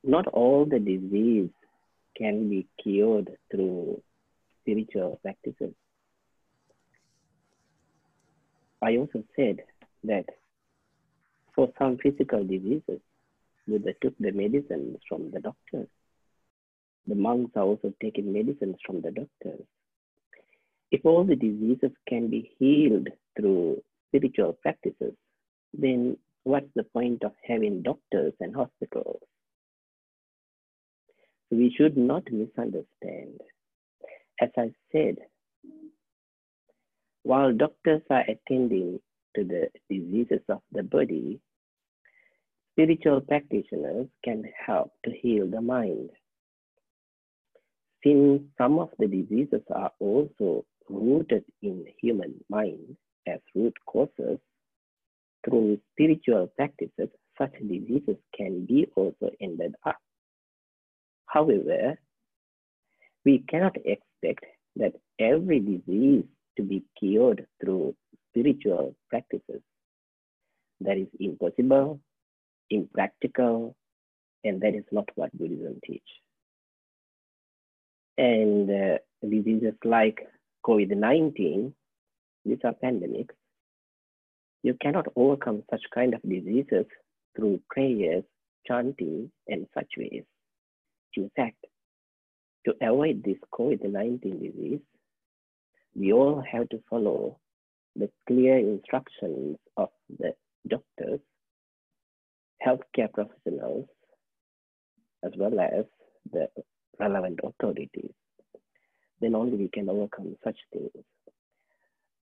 not all the disease can be cured through spiritual practices. I also said that for some physical diseases, Buddha took the medicines from the doctors the monks are also taking medicines from the doctors. If all the diseases can be healed through spiritual practices, then what's the point of having doctors and hospitals? We should not misunderstand. As I said, while doctors are attending to the diseases of the body, spiritual practitioners can help to heal the mind since some of the diseases are also rooted in human mind as root causes, through spiritual practices, such diseases can be also ended up. However, we cannot expect that every disease to be cured through spiritual practices. That is impossible, impractical, and that is not what Buddhism teaches and uh, diseases like COVID-19, these are pandemics. You cannot overcome such kind of diseases through prayers, chanting, and such ways. In fact, to avoid this COVID-19 disease, we all have to follow the clear instructions of the doctors, healthcare professionals, as well as the relevant authorities, then only we can overcome such things.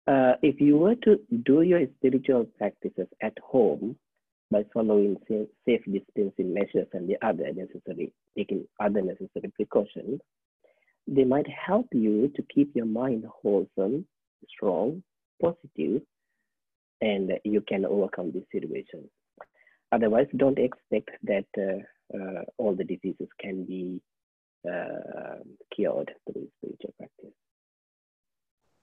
Uh, if you were to do your spiritual practices at home by following safe distancing measures and the other necessary, taking other necessary precautions, they might help you to keep your mind wholesome, strong, positive, and you can overcome this situation. Otherwise, don't expect that uh, uh, all the diseases can be uh, cured through spiritual practice.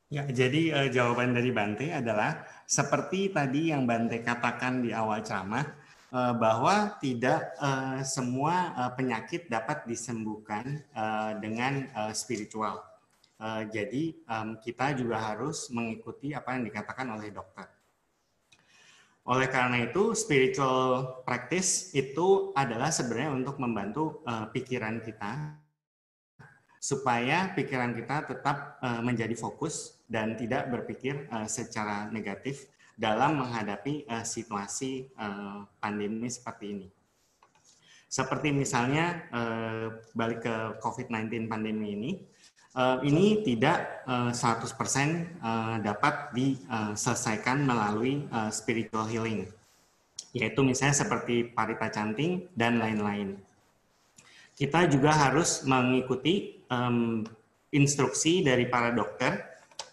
Ya, jadi uh, jawaban dari Bante adalah seperti tadi yang Bante katakan di awal ceramah uh, bahwa tidak uh, semua uh, penyakit dapat disembuhkan uh, dengan uh, spiritual. Uh, jadi um, kita juga harus mengikuti apa yang dikatakan oleh dokter. Oleh karena itu, spiritual practice itu adalah sebenarnya untuk membantu uh, pikiran kita supaya pikiran kita tetap uh, menjadi fokus dan tidak berpikir uh, secara negatif dalam menghadapi uh, situasi uh, pandemi seperti ini. Seperti misalnya uh, balik ke COVID-19 pandemi ini, uh, ini tidak uh, 100% uh, dapat diselesaikan melalui spiritual healing, yaitu misalnya seperti parita canting dan lain-lain. Kita juga harus mengikuti instruksi dari para dokter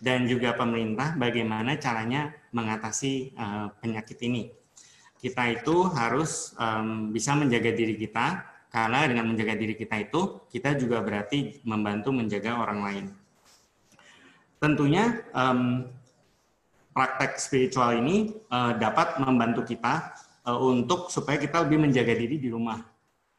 dan juga pemerintah bagaimana caranya mengatasi penyakit ini. Kita itu harus bisa menjaga diri kita karena dengan menjaga diri kita itu, kita juga berarti membantu menjaga orang lain. Tentunya um, praktek spiritual ini uh, dapat membantu kita uh, untuk supaya kita lebih menjaga diri di rumah.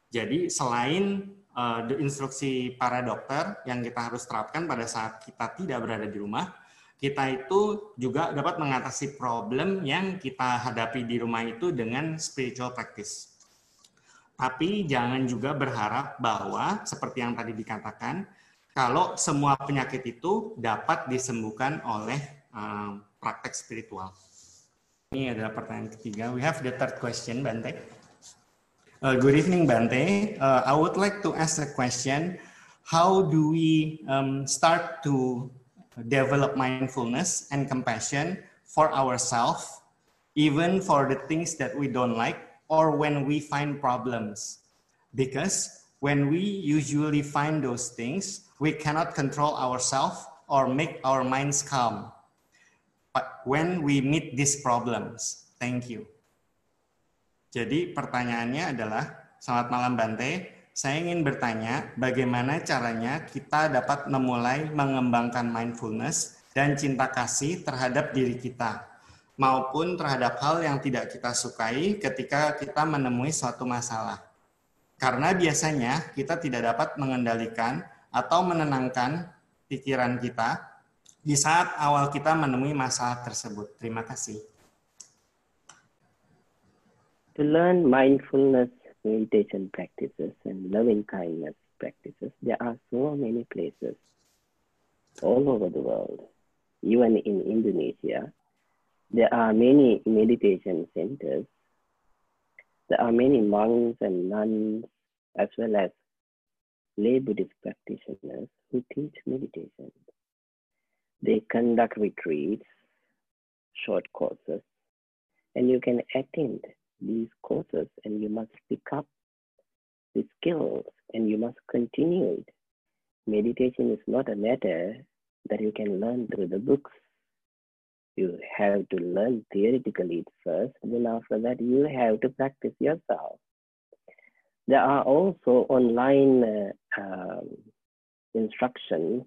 Jadi selain uh, instruksi para dokter yang kita harus terapkan pada saat kita tidak berada di rumah, kita itu juga dapat mengatasi problem yang kita hadapi di rumah itu dengan spiritual practice. Tapi jangan juga berharap bahwa seperti yang tadi dikatakan, kalau semua penyakit itu dapat disembuhkan oleh uh, praktek spiritual. Ini adalah pertanyaan ketiga. We have the third question, Bante. Uh, good evening, Bante. Uh, I would like to ask a question. How do we um, start to develop mindfulness and compassion for ourselves, even for the things that we don't like, or when we find problems. Because when we usually find those things, we cannot control ourselves or make our minds calm. But when we meet these problems, thank you. Jadi pertanyaannya adalah, selamat malam Bante, saya ingin bertanya bagaimana caranya kita dapat memulai mengembangkan mindfulness dan cinta kasih terhadap diri kita maupun terhadap hal yang tidak kita sukai ketika kita menemui suatu masalah. Karena biasanya kita tidak dapat mengendalikan atau menenangkan pikiran kita di saat awal kita menemui masalah tersebut. Terima kasih. To learn mindfulness meditation practices and loving kindness practices, there are so many places all over the world, even in Indonesia, There are many meditation centers. There are many monks and nuns, as well as lay Buddhist practitioners who teach meditation. They conduct retreats, short courses, and you can attend these courses and you must pick up the skills and you must continue it. Meditation is not a matter that you can learn through the books you have to learn theoretically first, then after that, you have to practice yourself. There are also online uh, um, instructions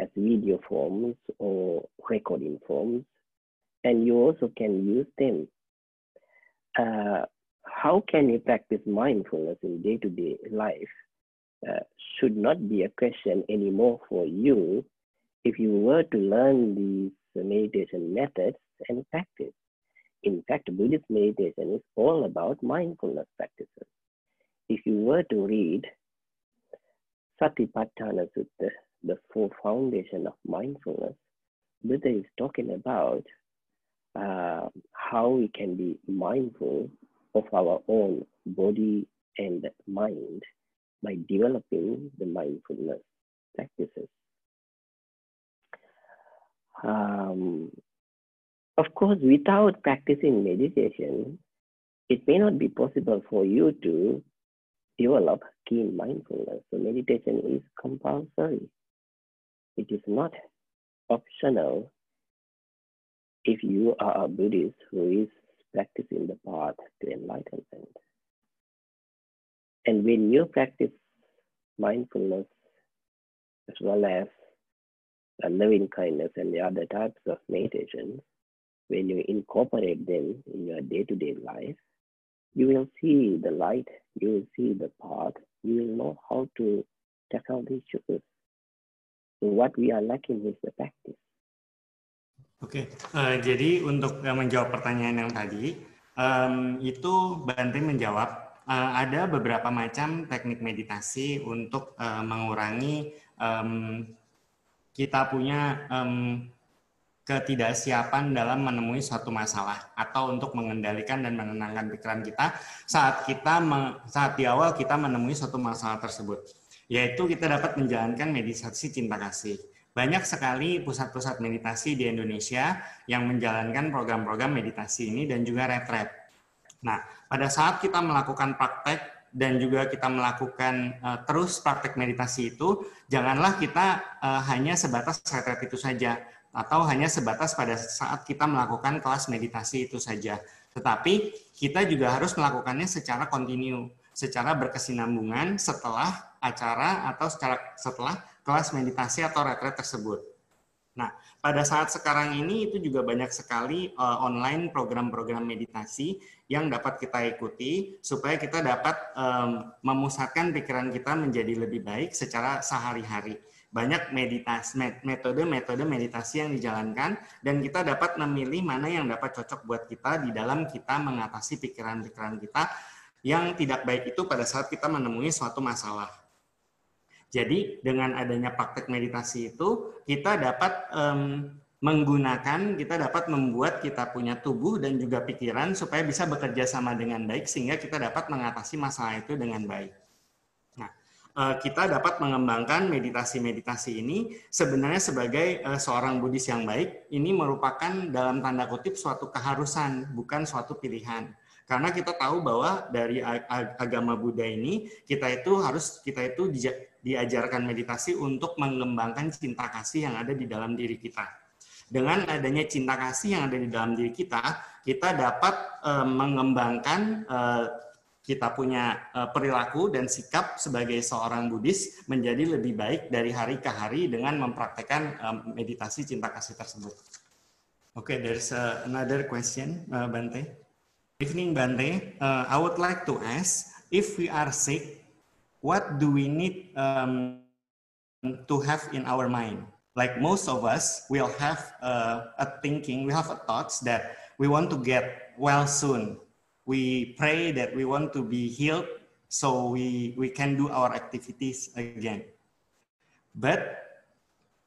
as video forms or recording forms, and you also can use them. Uh, how can you practice mindfulness in day to day life? Uh, should not be a question anymore for you if you were to learn these meditation methods and practice. In fact, Buddhist meditation is all about mindfulness practices. If you were to read Satipatthana Sutta, the four foundation of mindfulness, Buddha is talking about uh, how we can be mindful of our own body and mind by developing the mindfulness practices. Um, of course, without practicing meditation, it may not be possible for you to develop keen mindfulness. So meditation is compulsory. It is not optional if you are a Buddhist who is practicing the path to enlightenment. And when you practice mindfulness as well as uh, loving kindness and the other types of meditations, when you incorporate them in your day-to-day life, you will see the light, you will see the path, you will know how to tackle these issues. So what we are lacking is the practice. Oke, okay. uh, jadi untuk menjawab pertanyaan yang tadi, um, itu Bante menjawab uh, ada beberapa macam teknik meditasi untuk uh, mengurangi um, kita punya um, ketidaksiapan dalam menemui suatu masalah atau untuk mengendalikan dan menenangkan pikiran kita saat kita saat di awal kita menemui suatu masalah tersebut yaitu kita dapat menjalankan meditasi cinta kasih banyak sekali pusat-pusat meditasi di Indonesia yang menjalankan program-program meditasi ini dan juga retret. Nah, pada saat kita melakukan praktek dan juga kita melakukan uh, terus praktek meditasi itu, janganlah kita uh, hanya sebatas retret itu saja atau hanya sebatas pada saat kita melakukan kelas meditasi itu saja. Tetapi kita juga harus melakukannya secara kontinu, secara berkesinambungan setelah acara atau secara setelah kelas meditasi atau retret tersebut. Nah, pada saat sekarang ini itu juga banyak sekali uh, online program-program meditasi yang dapat kita ikuti supaya kita dapat um, memusatkan pikiran kita menjadi lebih baik secara sehari-hari. Banyak metode-metode meditasi yang dijalankan dan kita dapat memilih mana yang dapat cocok buat kita di dalam kita mengatasi pikiran-pikiran kita yang tidak baik itu pada saat kita menemui suatu masalah. Jadi dengan adanya praktek meditasi itu kita dapat um, menggunakan, kita dapat membuat kita punya tubuh dan juga pikiran supaya bisa bekerja sama dengan baik sehingga kita dapat mengatasi masalah itu dengan baik. Nah, eh, kita dapat mengembangkan meditasi-meditasi ini sebenarnya sebagai eh, seorang Buddhis yang baik, ini merupakan dalam tanda kutip suatu keharusan, bukan suatu pilihan. Karena kita tahu bahwa dari agama Buddha ini kita itu harus kita itu diajarkan meditasi untuk mengembangkan cinta kasih yang ada di dalam diri kita. Dengan adanya cinta kasih yang ada di dalam diri kita, kita dapat uh, mengembangkan uh, kita punya uh, perilaku dan sikap sebagai seorang Buddhis menjadi lebih baik dari hari ke hari dengan mempraktekkan meditasi cinta kasih tersebut. Oke, okay, there's another question, Bante. Evening, Bante. Uh, I would like to ask if we are sick what do we need um, to have in our mind? Like most of us, we'll have uh, a thinking, we have a thoughts that we want to get well soon. We pray that we want to be healed so we, we can do our activities again. But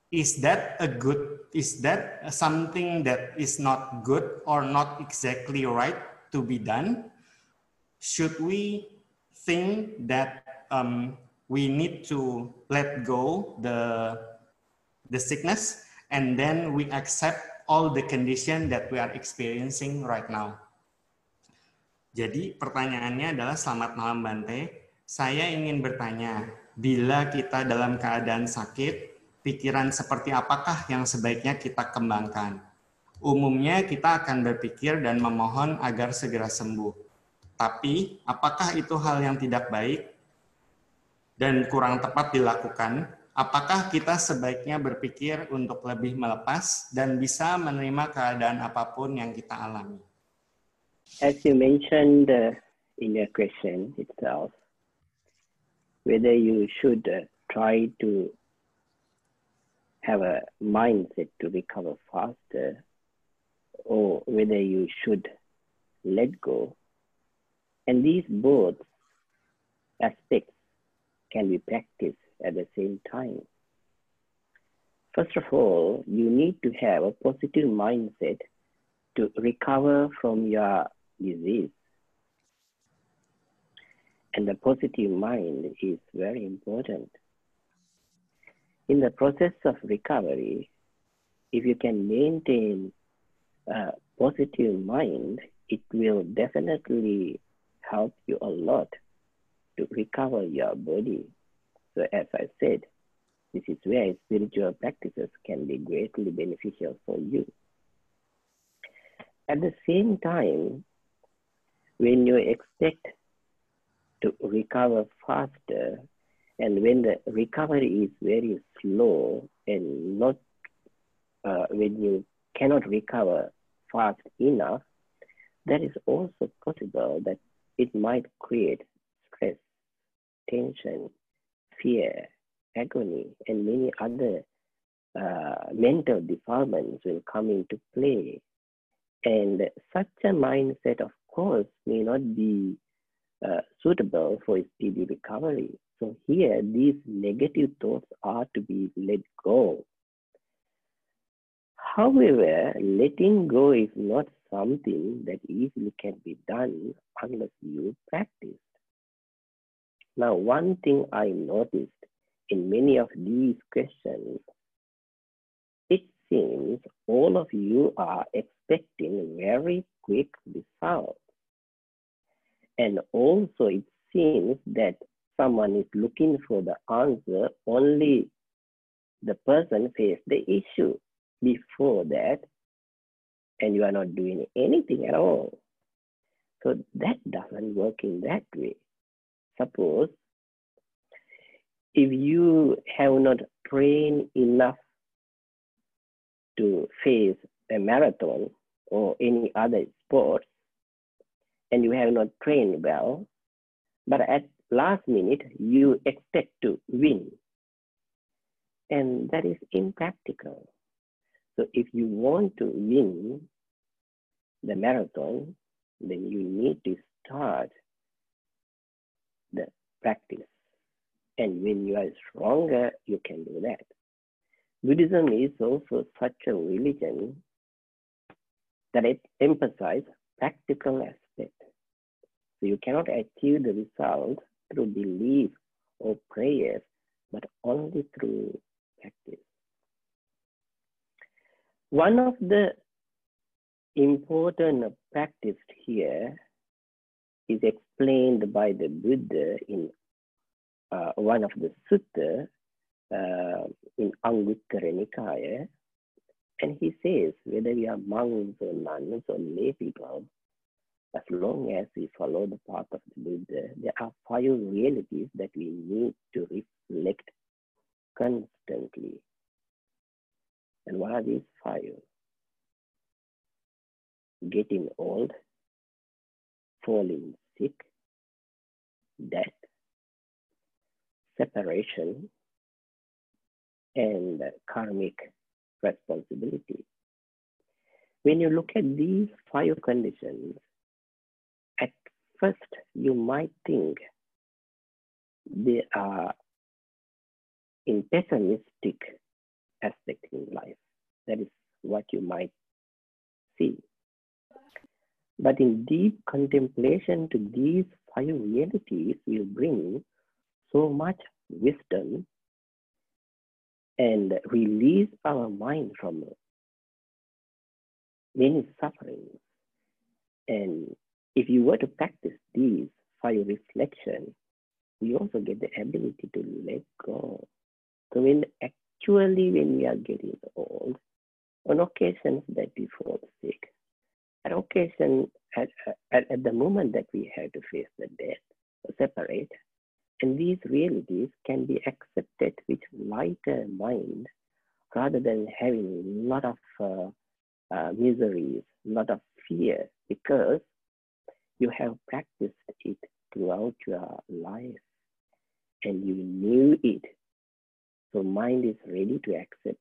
is that a good, is that something that is not good or not exactly right to be done? Should we think that um, we need to let go the the sickness and then we accept all the condition that we are experiencing right now. Jadi pertanyaannya adalah selamat malam Bante. Saya ingin bertanya, bila kita dalam keadaan sakit, pikiran seperti apakah yang sebaiknya kita kembangkan? Umumnya kita akan berpikir dan memohon agar segera sembuh. Tapi apakah itu hal yang tidak baik dan kurang tepat dilakukan, apakah kita sebaiknya berpikir untuk lebih melepas dan bisa menerima keadaan apa pun yang kita alami? As you mentioned uh, in your question itself, whether you should uh, try to have a mindset to recover faster or whether you should let go. And these both aspects can be practiced at the same time. First of all, you need to have a positive mindset to recover from your disease. And the positive mind is very important. In the process of recovery, if you can maintain positive mind, it will definitely help you a lot to recover your body. So as I said, this is where spiritual practices can be greatly beneficial for you. At the same time, when you expect to recover faster, and when the recovery is very slow and not uh, when you cannot recover fast enough, that is also possible that it might create stress, tension, fear, agony, and many other uh, mental defilements will come into play. And such a mindset, of course, may not be uh, suitable for speedy recovery. So here, these negative thoughts are to be let go. However, letting go is not something that easily can be done unless you practice. Now, one thing I noticed in many of these questions, it seems all of you are expecting very quick results. And also, it seems that someone is looking for the answer, only the person faced the issue. Before that, and you are not doing anything at all. So that doesn't work in that way. Suppose if you have not trained enough to face a marathon or any other sport, and you have not trained well, but at last minute you expect to win. And that is impractical. So if you want to win the marathon, then you need to start the practice. And when you are stronger, you can do that. Buddhism is also such a religion that it emphasizes practical aspect. So you cannot achieve the result through belief or prayers, but only through practice. One of the important practice here is explained by the Buddha in uh, one of the sutta uh, in Anguttara Nikaya. And he says, whether we are monks or nuns or lay people, as long as we follow the path of the Buddha, there are five realities that we need to reflect constantly. And what are these five? Getting old, falling sick, death, separation, and karmic responsibility. When you look at these five conditions, at first you might think they are in pessimistic aspect in life. That is what you might see. But in deep contemplation to these five realities will bring so much wisdom and release our mind from many sufferings. And if you were to practice these five reflections, you also get the ability to let go. So when actually when we are getting old, on occasions that we fall sick, at occasion, at, at, at the moment that we have to face the death or separate, and these realities can be accepted with lighter mind rather than having a lot of uh, uh, miseries, a lot of fear, because you have practiced it throughout your life and you knew it. So mind is ready to accept it.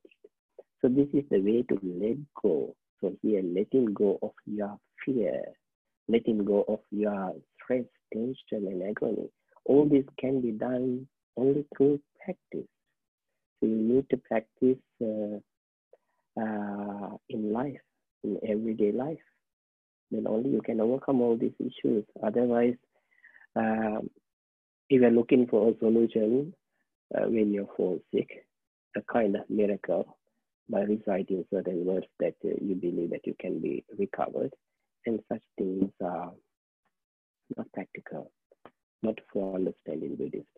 So this is the way to let go. So here, letting go of your fear, letting go of your stress, tension, and agony all this can be done only through practice. So you need to practice uh, uh, in life, in everyday life. Then only you can overcome all these issues. Otherwise, um, if you're looking for a solution uh, when you fall sick, a kind of miracle by reciting certain words that uh, you believe that you can be recovered, and such things are not practical not for understanding Buddhism.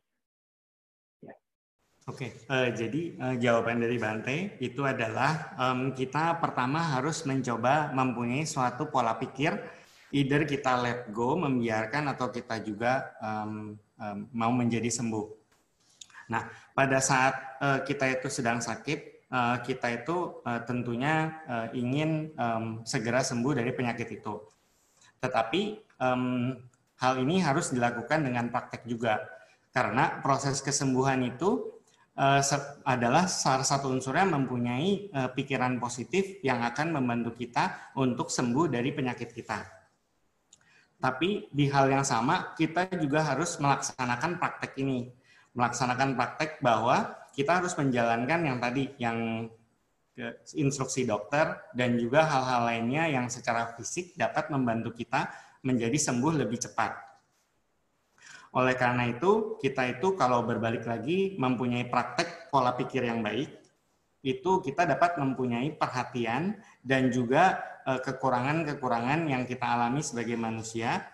Oke, okay. uh, eh, jadi uh, jawaban dari Bante itu adalah um, kita pertama harus mencoba mempunyai suatu pola pikir, either kita let go, membiarkan, atau kita juga um, um, mau menjadi sembuh. Nah, pada saat uh, kita itu sedang sakit, uh, kita itu uh, tentunya uh, ingin um, segera sembuh dari penyakit itu. Tetapi um, hal ini harus dilakukan dengan praktek juga, karena proses kesembuhan itu uh, adalah salah satu unsur yang mempunyai uh, pikiran positif yang akan membantu kita untuk sembuh dari penyakit kita. Tapi di hal yang sama, kita juga harus melaksanakan praktek ini. Melaksanakan praktek bahwa kita harus menjalankan yang tadi, yang instruksi dokter, dan juga hal-hal lainnya yang secara fisik dapat membantu kita menjadi sembuh lebih cepat. Oleh karena itu, kita itu kalau berbalik lagi mempunyai praktek pola pikir yang baik, itu kita dapat mempunyai perhatian dan juga eh, kekurangan-kekurangan yang kita alami sebagai manusia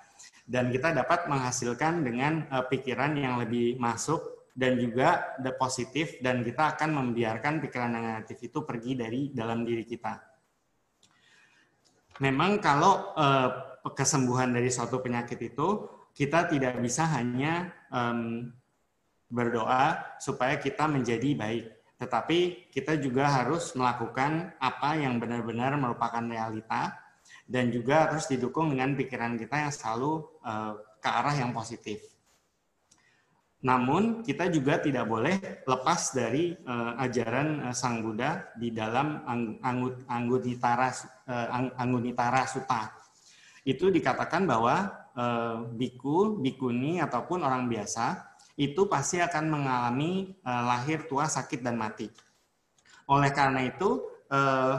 dan kita dapat menghasilkan dengan eh, pikiran yang lebih masuk dan juga the positif dan kita akan membiarkan pikiran negatif itu pergi dari dalam diri kita. Memang kalau eh, kesembuhan dari suatu penyakit itu kita tidak bisa hanya um, berdoa supaya kita menjadi baik, tetapi kita juga harus melakukan apa yang benar-benar merupakan realita dan juga harus didukung dengan pikiran kita yang selalu uh, ke arah yang positif. Namun kita juga tidak boleh lepas dari uh, ajaran uh, Sang Buddha di dalam ang Anggunitara uh, Sutta. Itu dikatakan bahwa eh, biku, bikuni ataupun orang biasa itu pasti akan mengalami eh, lahir tua, sakit dan mati. Oleh karena itu eh,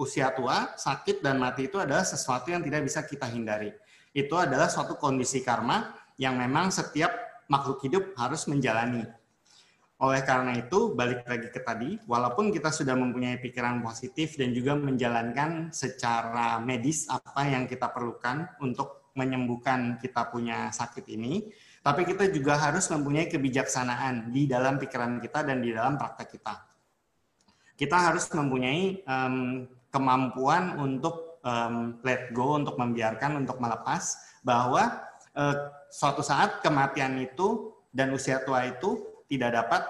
usia tua, sakit dan mati itu adalah sesuatu yang tidak bisa kita hindari. Itu adalah suatu kondisi karma yang memang setiap makhluk hidup harus menjalani. Oleh karena itu, balik lagi ke tadi, walaupun kita sudah mempunyai pikiran positif dan juga menjalankan secara medis apa yang kita perlukan untuk menyembuhkan kita punya sakit ini, tapi kita juga harus mempunyai kebijaksanaan di dalam pikiran kita dan di dalam praktek kita. Kita harus mempunyai um, kemampuan untuk um, let go, untuk membiarkan, untuk melepas bahwa uh, suatu saat kematian itu dan usia tua itu tidak dapat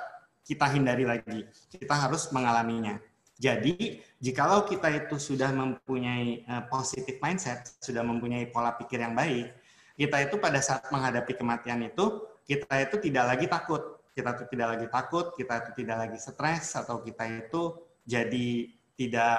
kita hindari lagi. Kita harus mengalaminya. Jadi, jikalau kita itu sudah mempunyai uh, positive mindset, sudah mempunyai pola pikir yang baik, kita itu pada saat menghadapi kematian itu, kita itu tidak lagi takut. Kita itu tidak lagi takut, kita itu tidak lagi stres, atau kita itu jadi tidak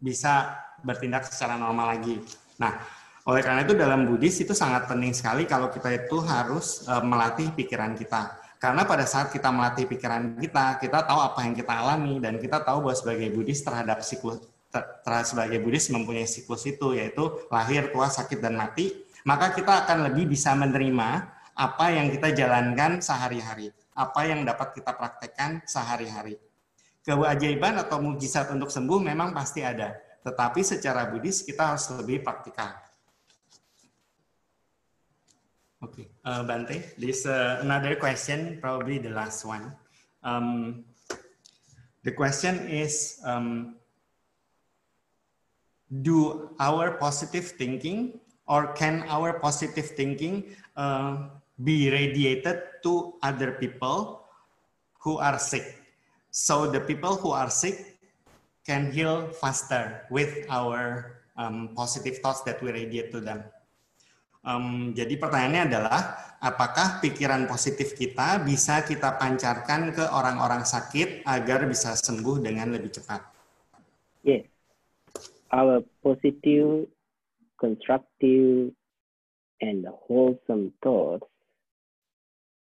bisa bertindak secara normal lagi. Nah, oleh karena itu dalam Buddhis itu sangat penting sekali kalau kita itu harus uh, melatih pikiran kita karena pada saat kita melatih pikiran kita, kita tahu apa yang kita alami dan kita tahu bahwa sebagai Buddhis terhadap siklus terhadap sebagai Buddhis mempunyai siklus itu yaitu lahir, tua, sakit dan mati, maka kita akan lebih bisa menerima apa yang kita jalankan sehari-hari, apa yang dapat kita praktekkan sehari-hari. Keajaiban atau mujizat untuk sembuh memang pasti ada, tetapi secara Buddhis kita harus lebih praktikal. Okay, uh, Bante, there's uh, another question, probably the last one. Um, the question is, um, do our positive thinking or can our positive thinking uh, be radiated to other people who are sick? So the people who are sick can heal faster with our um, positive thoughts that we radiate to them. Um, jadi pertanyaannya adalah, apakah pikiran positif kita bisa kita pancarkan ke orang-orang sakit agar bisa sembuh dengan lebih cepat? Yes, our positive, constructive, and wholesome thoughts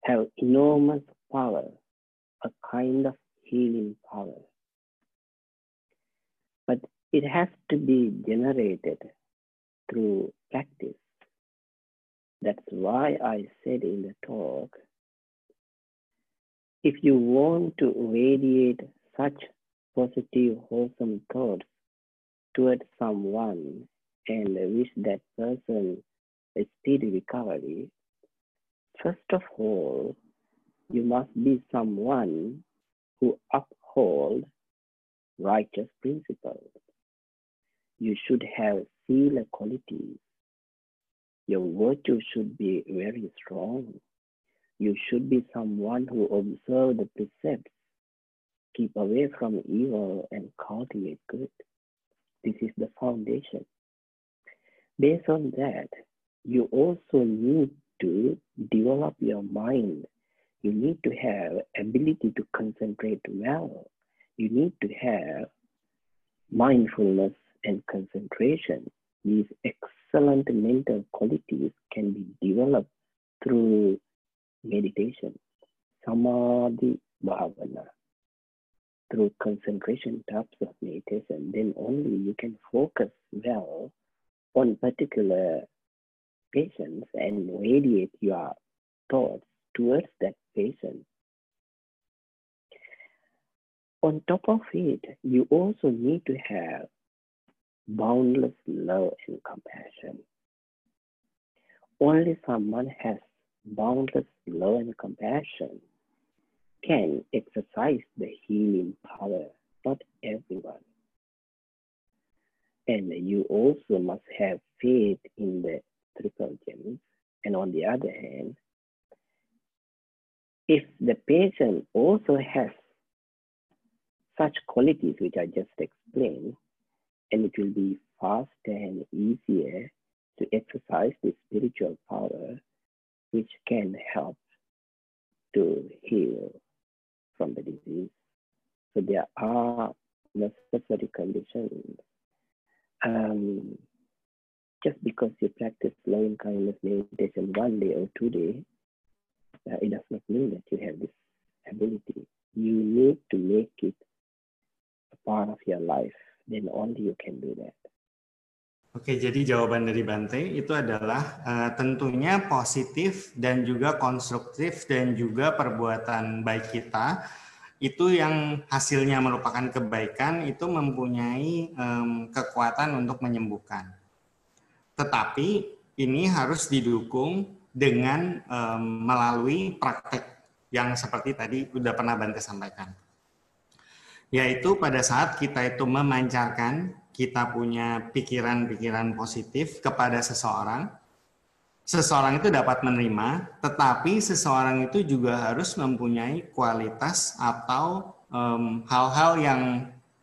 have enormous power, a kind of healing power. But it has to be generated through practice. That's why I said in the talk if you want to radiate such positive, wholesome thoughts towards someone and wish that person a speedy recovery, first of all, you must be someone who uphold righteous principles. You should have sila qualities your virtue should be very strong. You should be someone who observe the precepts keep away from evil and cultivate good. This is the foundation. Based on that, you also need to develop your mind. You need to have ability to concentrate well. You need to have mindfulness and concentration. These excellent mental qualities can be developed through meditation, samadhi bhavana, through concentration types of meditation. Then only you can focus well on particular patients and radiate your thoughts towards that patient. On top of it, you also need to have boundless love and compassion. Only someone has boundless love and compassion can exercise the healing power, not everyone. And you also must have faith in the triple gems. And on the other hand, if the patient also has such qualities which I just explained, and it will be faster and easier to exercise the spiritual power which can help to heal from the disease. So there are necessary conditions. Um, just because you practice loving kindness meditation one day or two days, uh, it does not mean that you have this ability. You need to make it a part of your life. Then only you can do that. Oke, jadi jawaban dari Bante itu adalah uh, tentunya positif dan juga konstruktif dan juga perbuatan baik kita itu yang hasilnya merupakan kebaikan itu mempunyai um, kekuatan untuk menyembuhkan. Tetapi ini harus didukung dengan um, melalui praktek yang seperti tadi sudah pernah Bante sampaikan. Yaitu pada saat kita itu memancarkan kita punya pikiran-pikiran positif kepada seseorang, seseorang itu dapat menerima, tetapi seseorang itu juga harus mempunyai kualitas atau hal-hal um, yang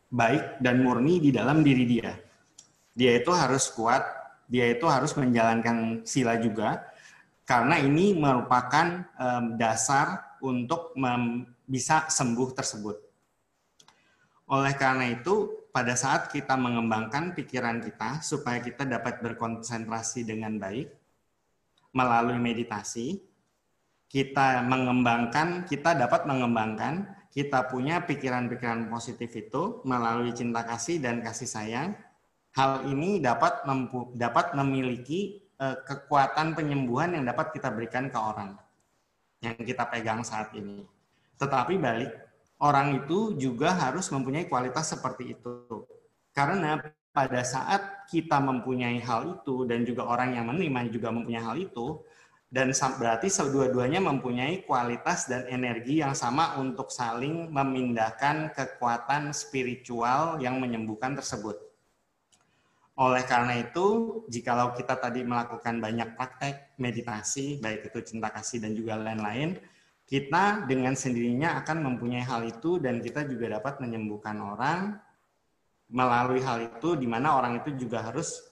baik dan murni di dalam diri dia. Dia itu harus kuat, dia itu harus menjalankan sila juga, karena ini merupakan um, dasar untuk bisa sembuh tersebut. Oleh karena itu, pada saat kita mengembangkan pikiran kita supaya kita dapat berkonsentrasi dengan baik melalui meditasi, kita mengembangkan, kita dapat mengembangkan, kita punya pikiran-pikiran positif itu melalui cinta kasih dan kasih sayang. Hal ini dapat dapat memiliki uh, kekuatan penyembuhan yang dapat kita berikan ke orang yang kita pegang saat ini. Tetapi balik orang itu juga harus mempunyai kualitas seperti itu. Karena pada saat kita mempunyai hal itu dan juga orang yang menerima juga mempunyai hal itu, dan berarti kedua-duanya mempunyai kualitas dan energi yang sama untuk saling memindahkan kekuatan spiritual yang menyembuhkan tersebut. Oleh karena itu, jikalau kita tadi melakukan banyak praktek meditasi, baik itu cinta kasih dan juga lain-lain, kita dengan sendirinya akan mempunyai hal itu dan kita juga dapat menyembuhkan orang melalui hal itu di mana orang itu juga harus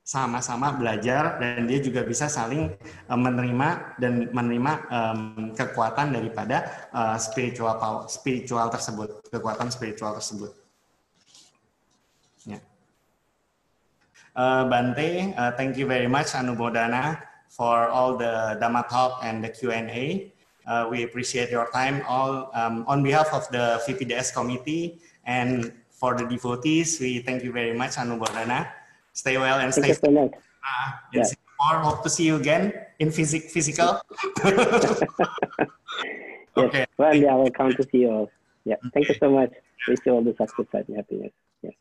sama-sama belajar dan dia juga bisa saling uh, menerima dan menerima um, kekuatan daripada uh, spiritual power, spiritual tersebut, kekuatan spiritual tersebut. Uh, Bante, uh, thank you very much Anumodana for all the Dhamma talk and the Q&A. Uh, we appreciate your time all um, on behalf of the VPDS committee and for the devotees. We thank you very much, Anumodana. Stay well and thank stay safe. Uh, in yeah. Singapore. Hope to see you again in phys- physical. <laughs> yes. Okay. Well, yeah, I will come to see you all. Yeah. Thank you so much. Wish you all the success and happiness. Yes.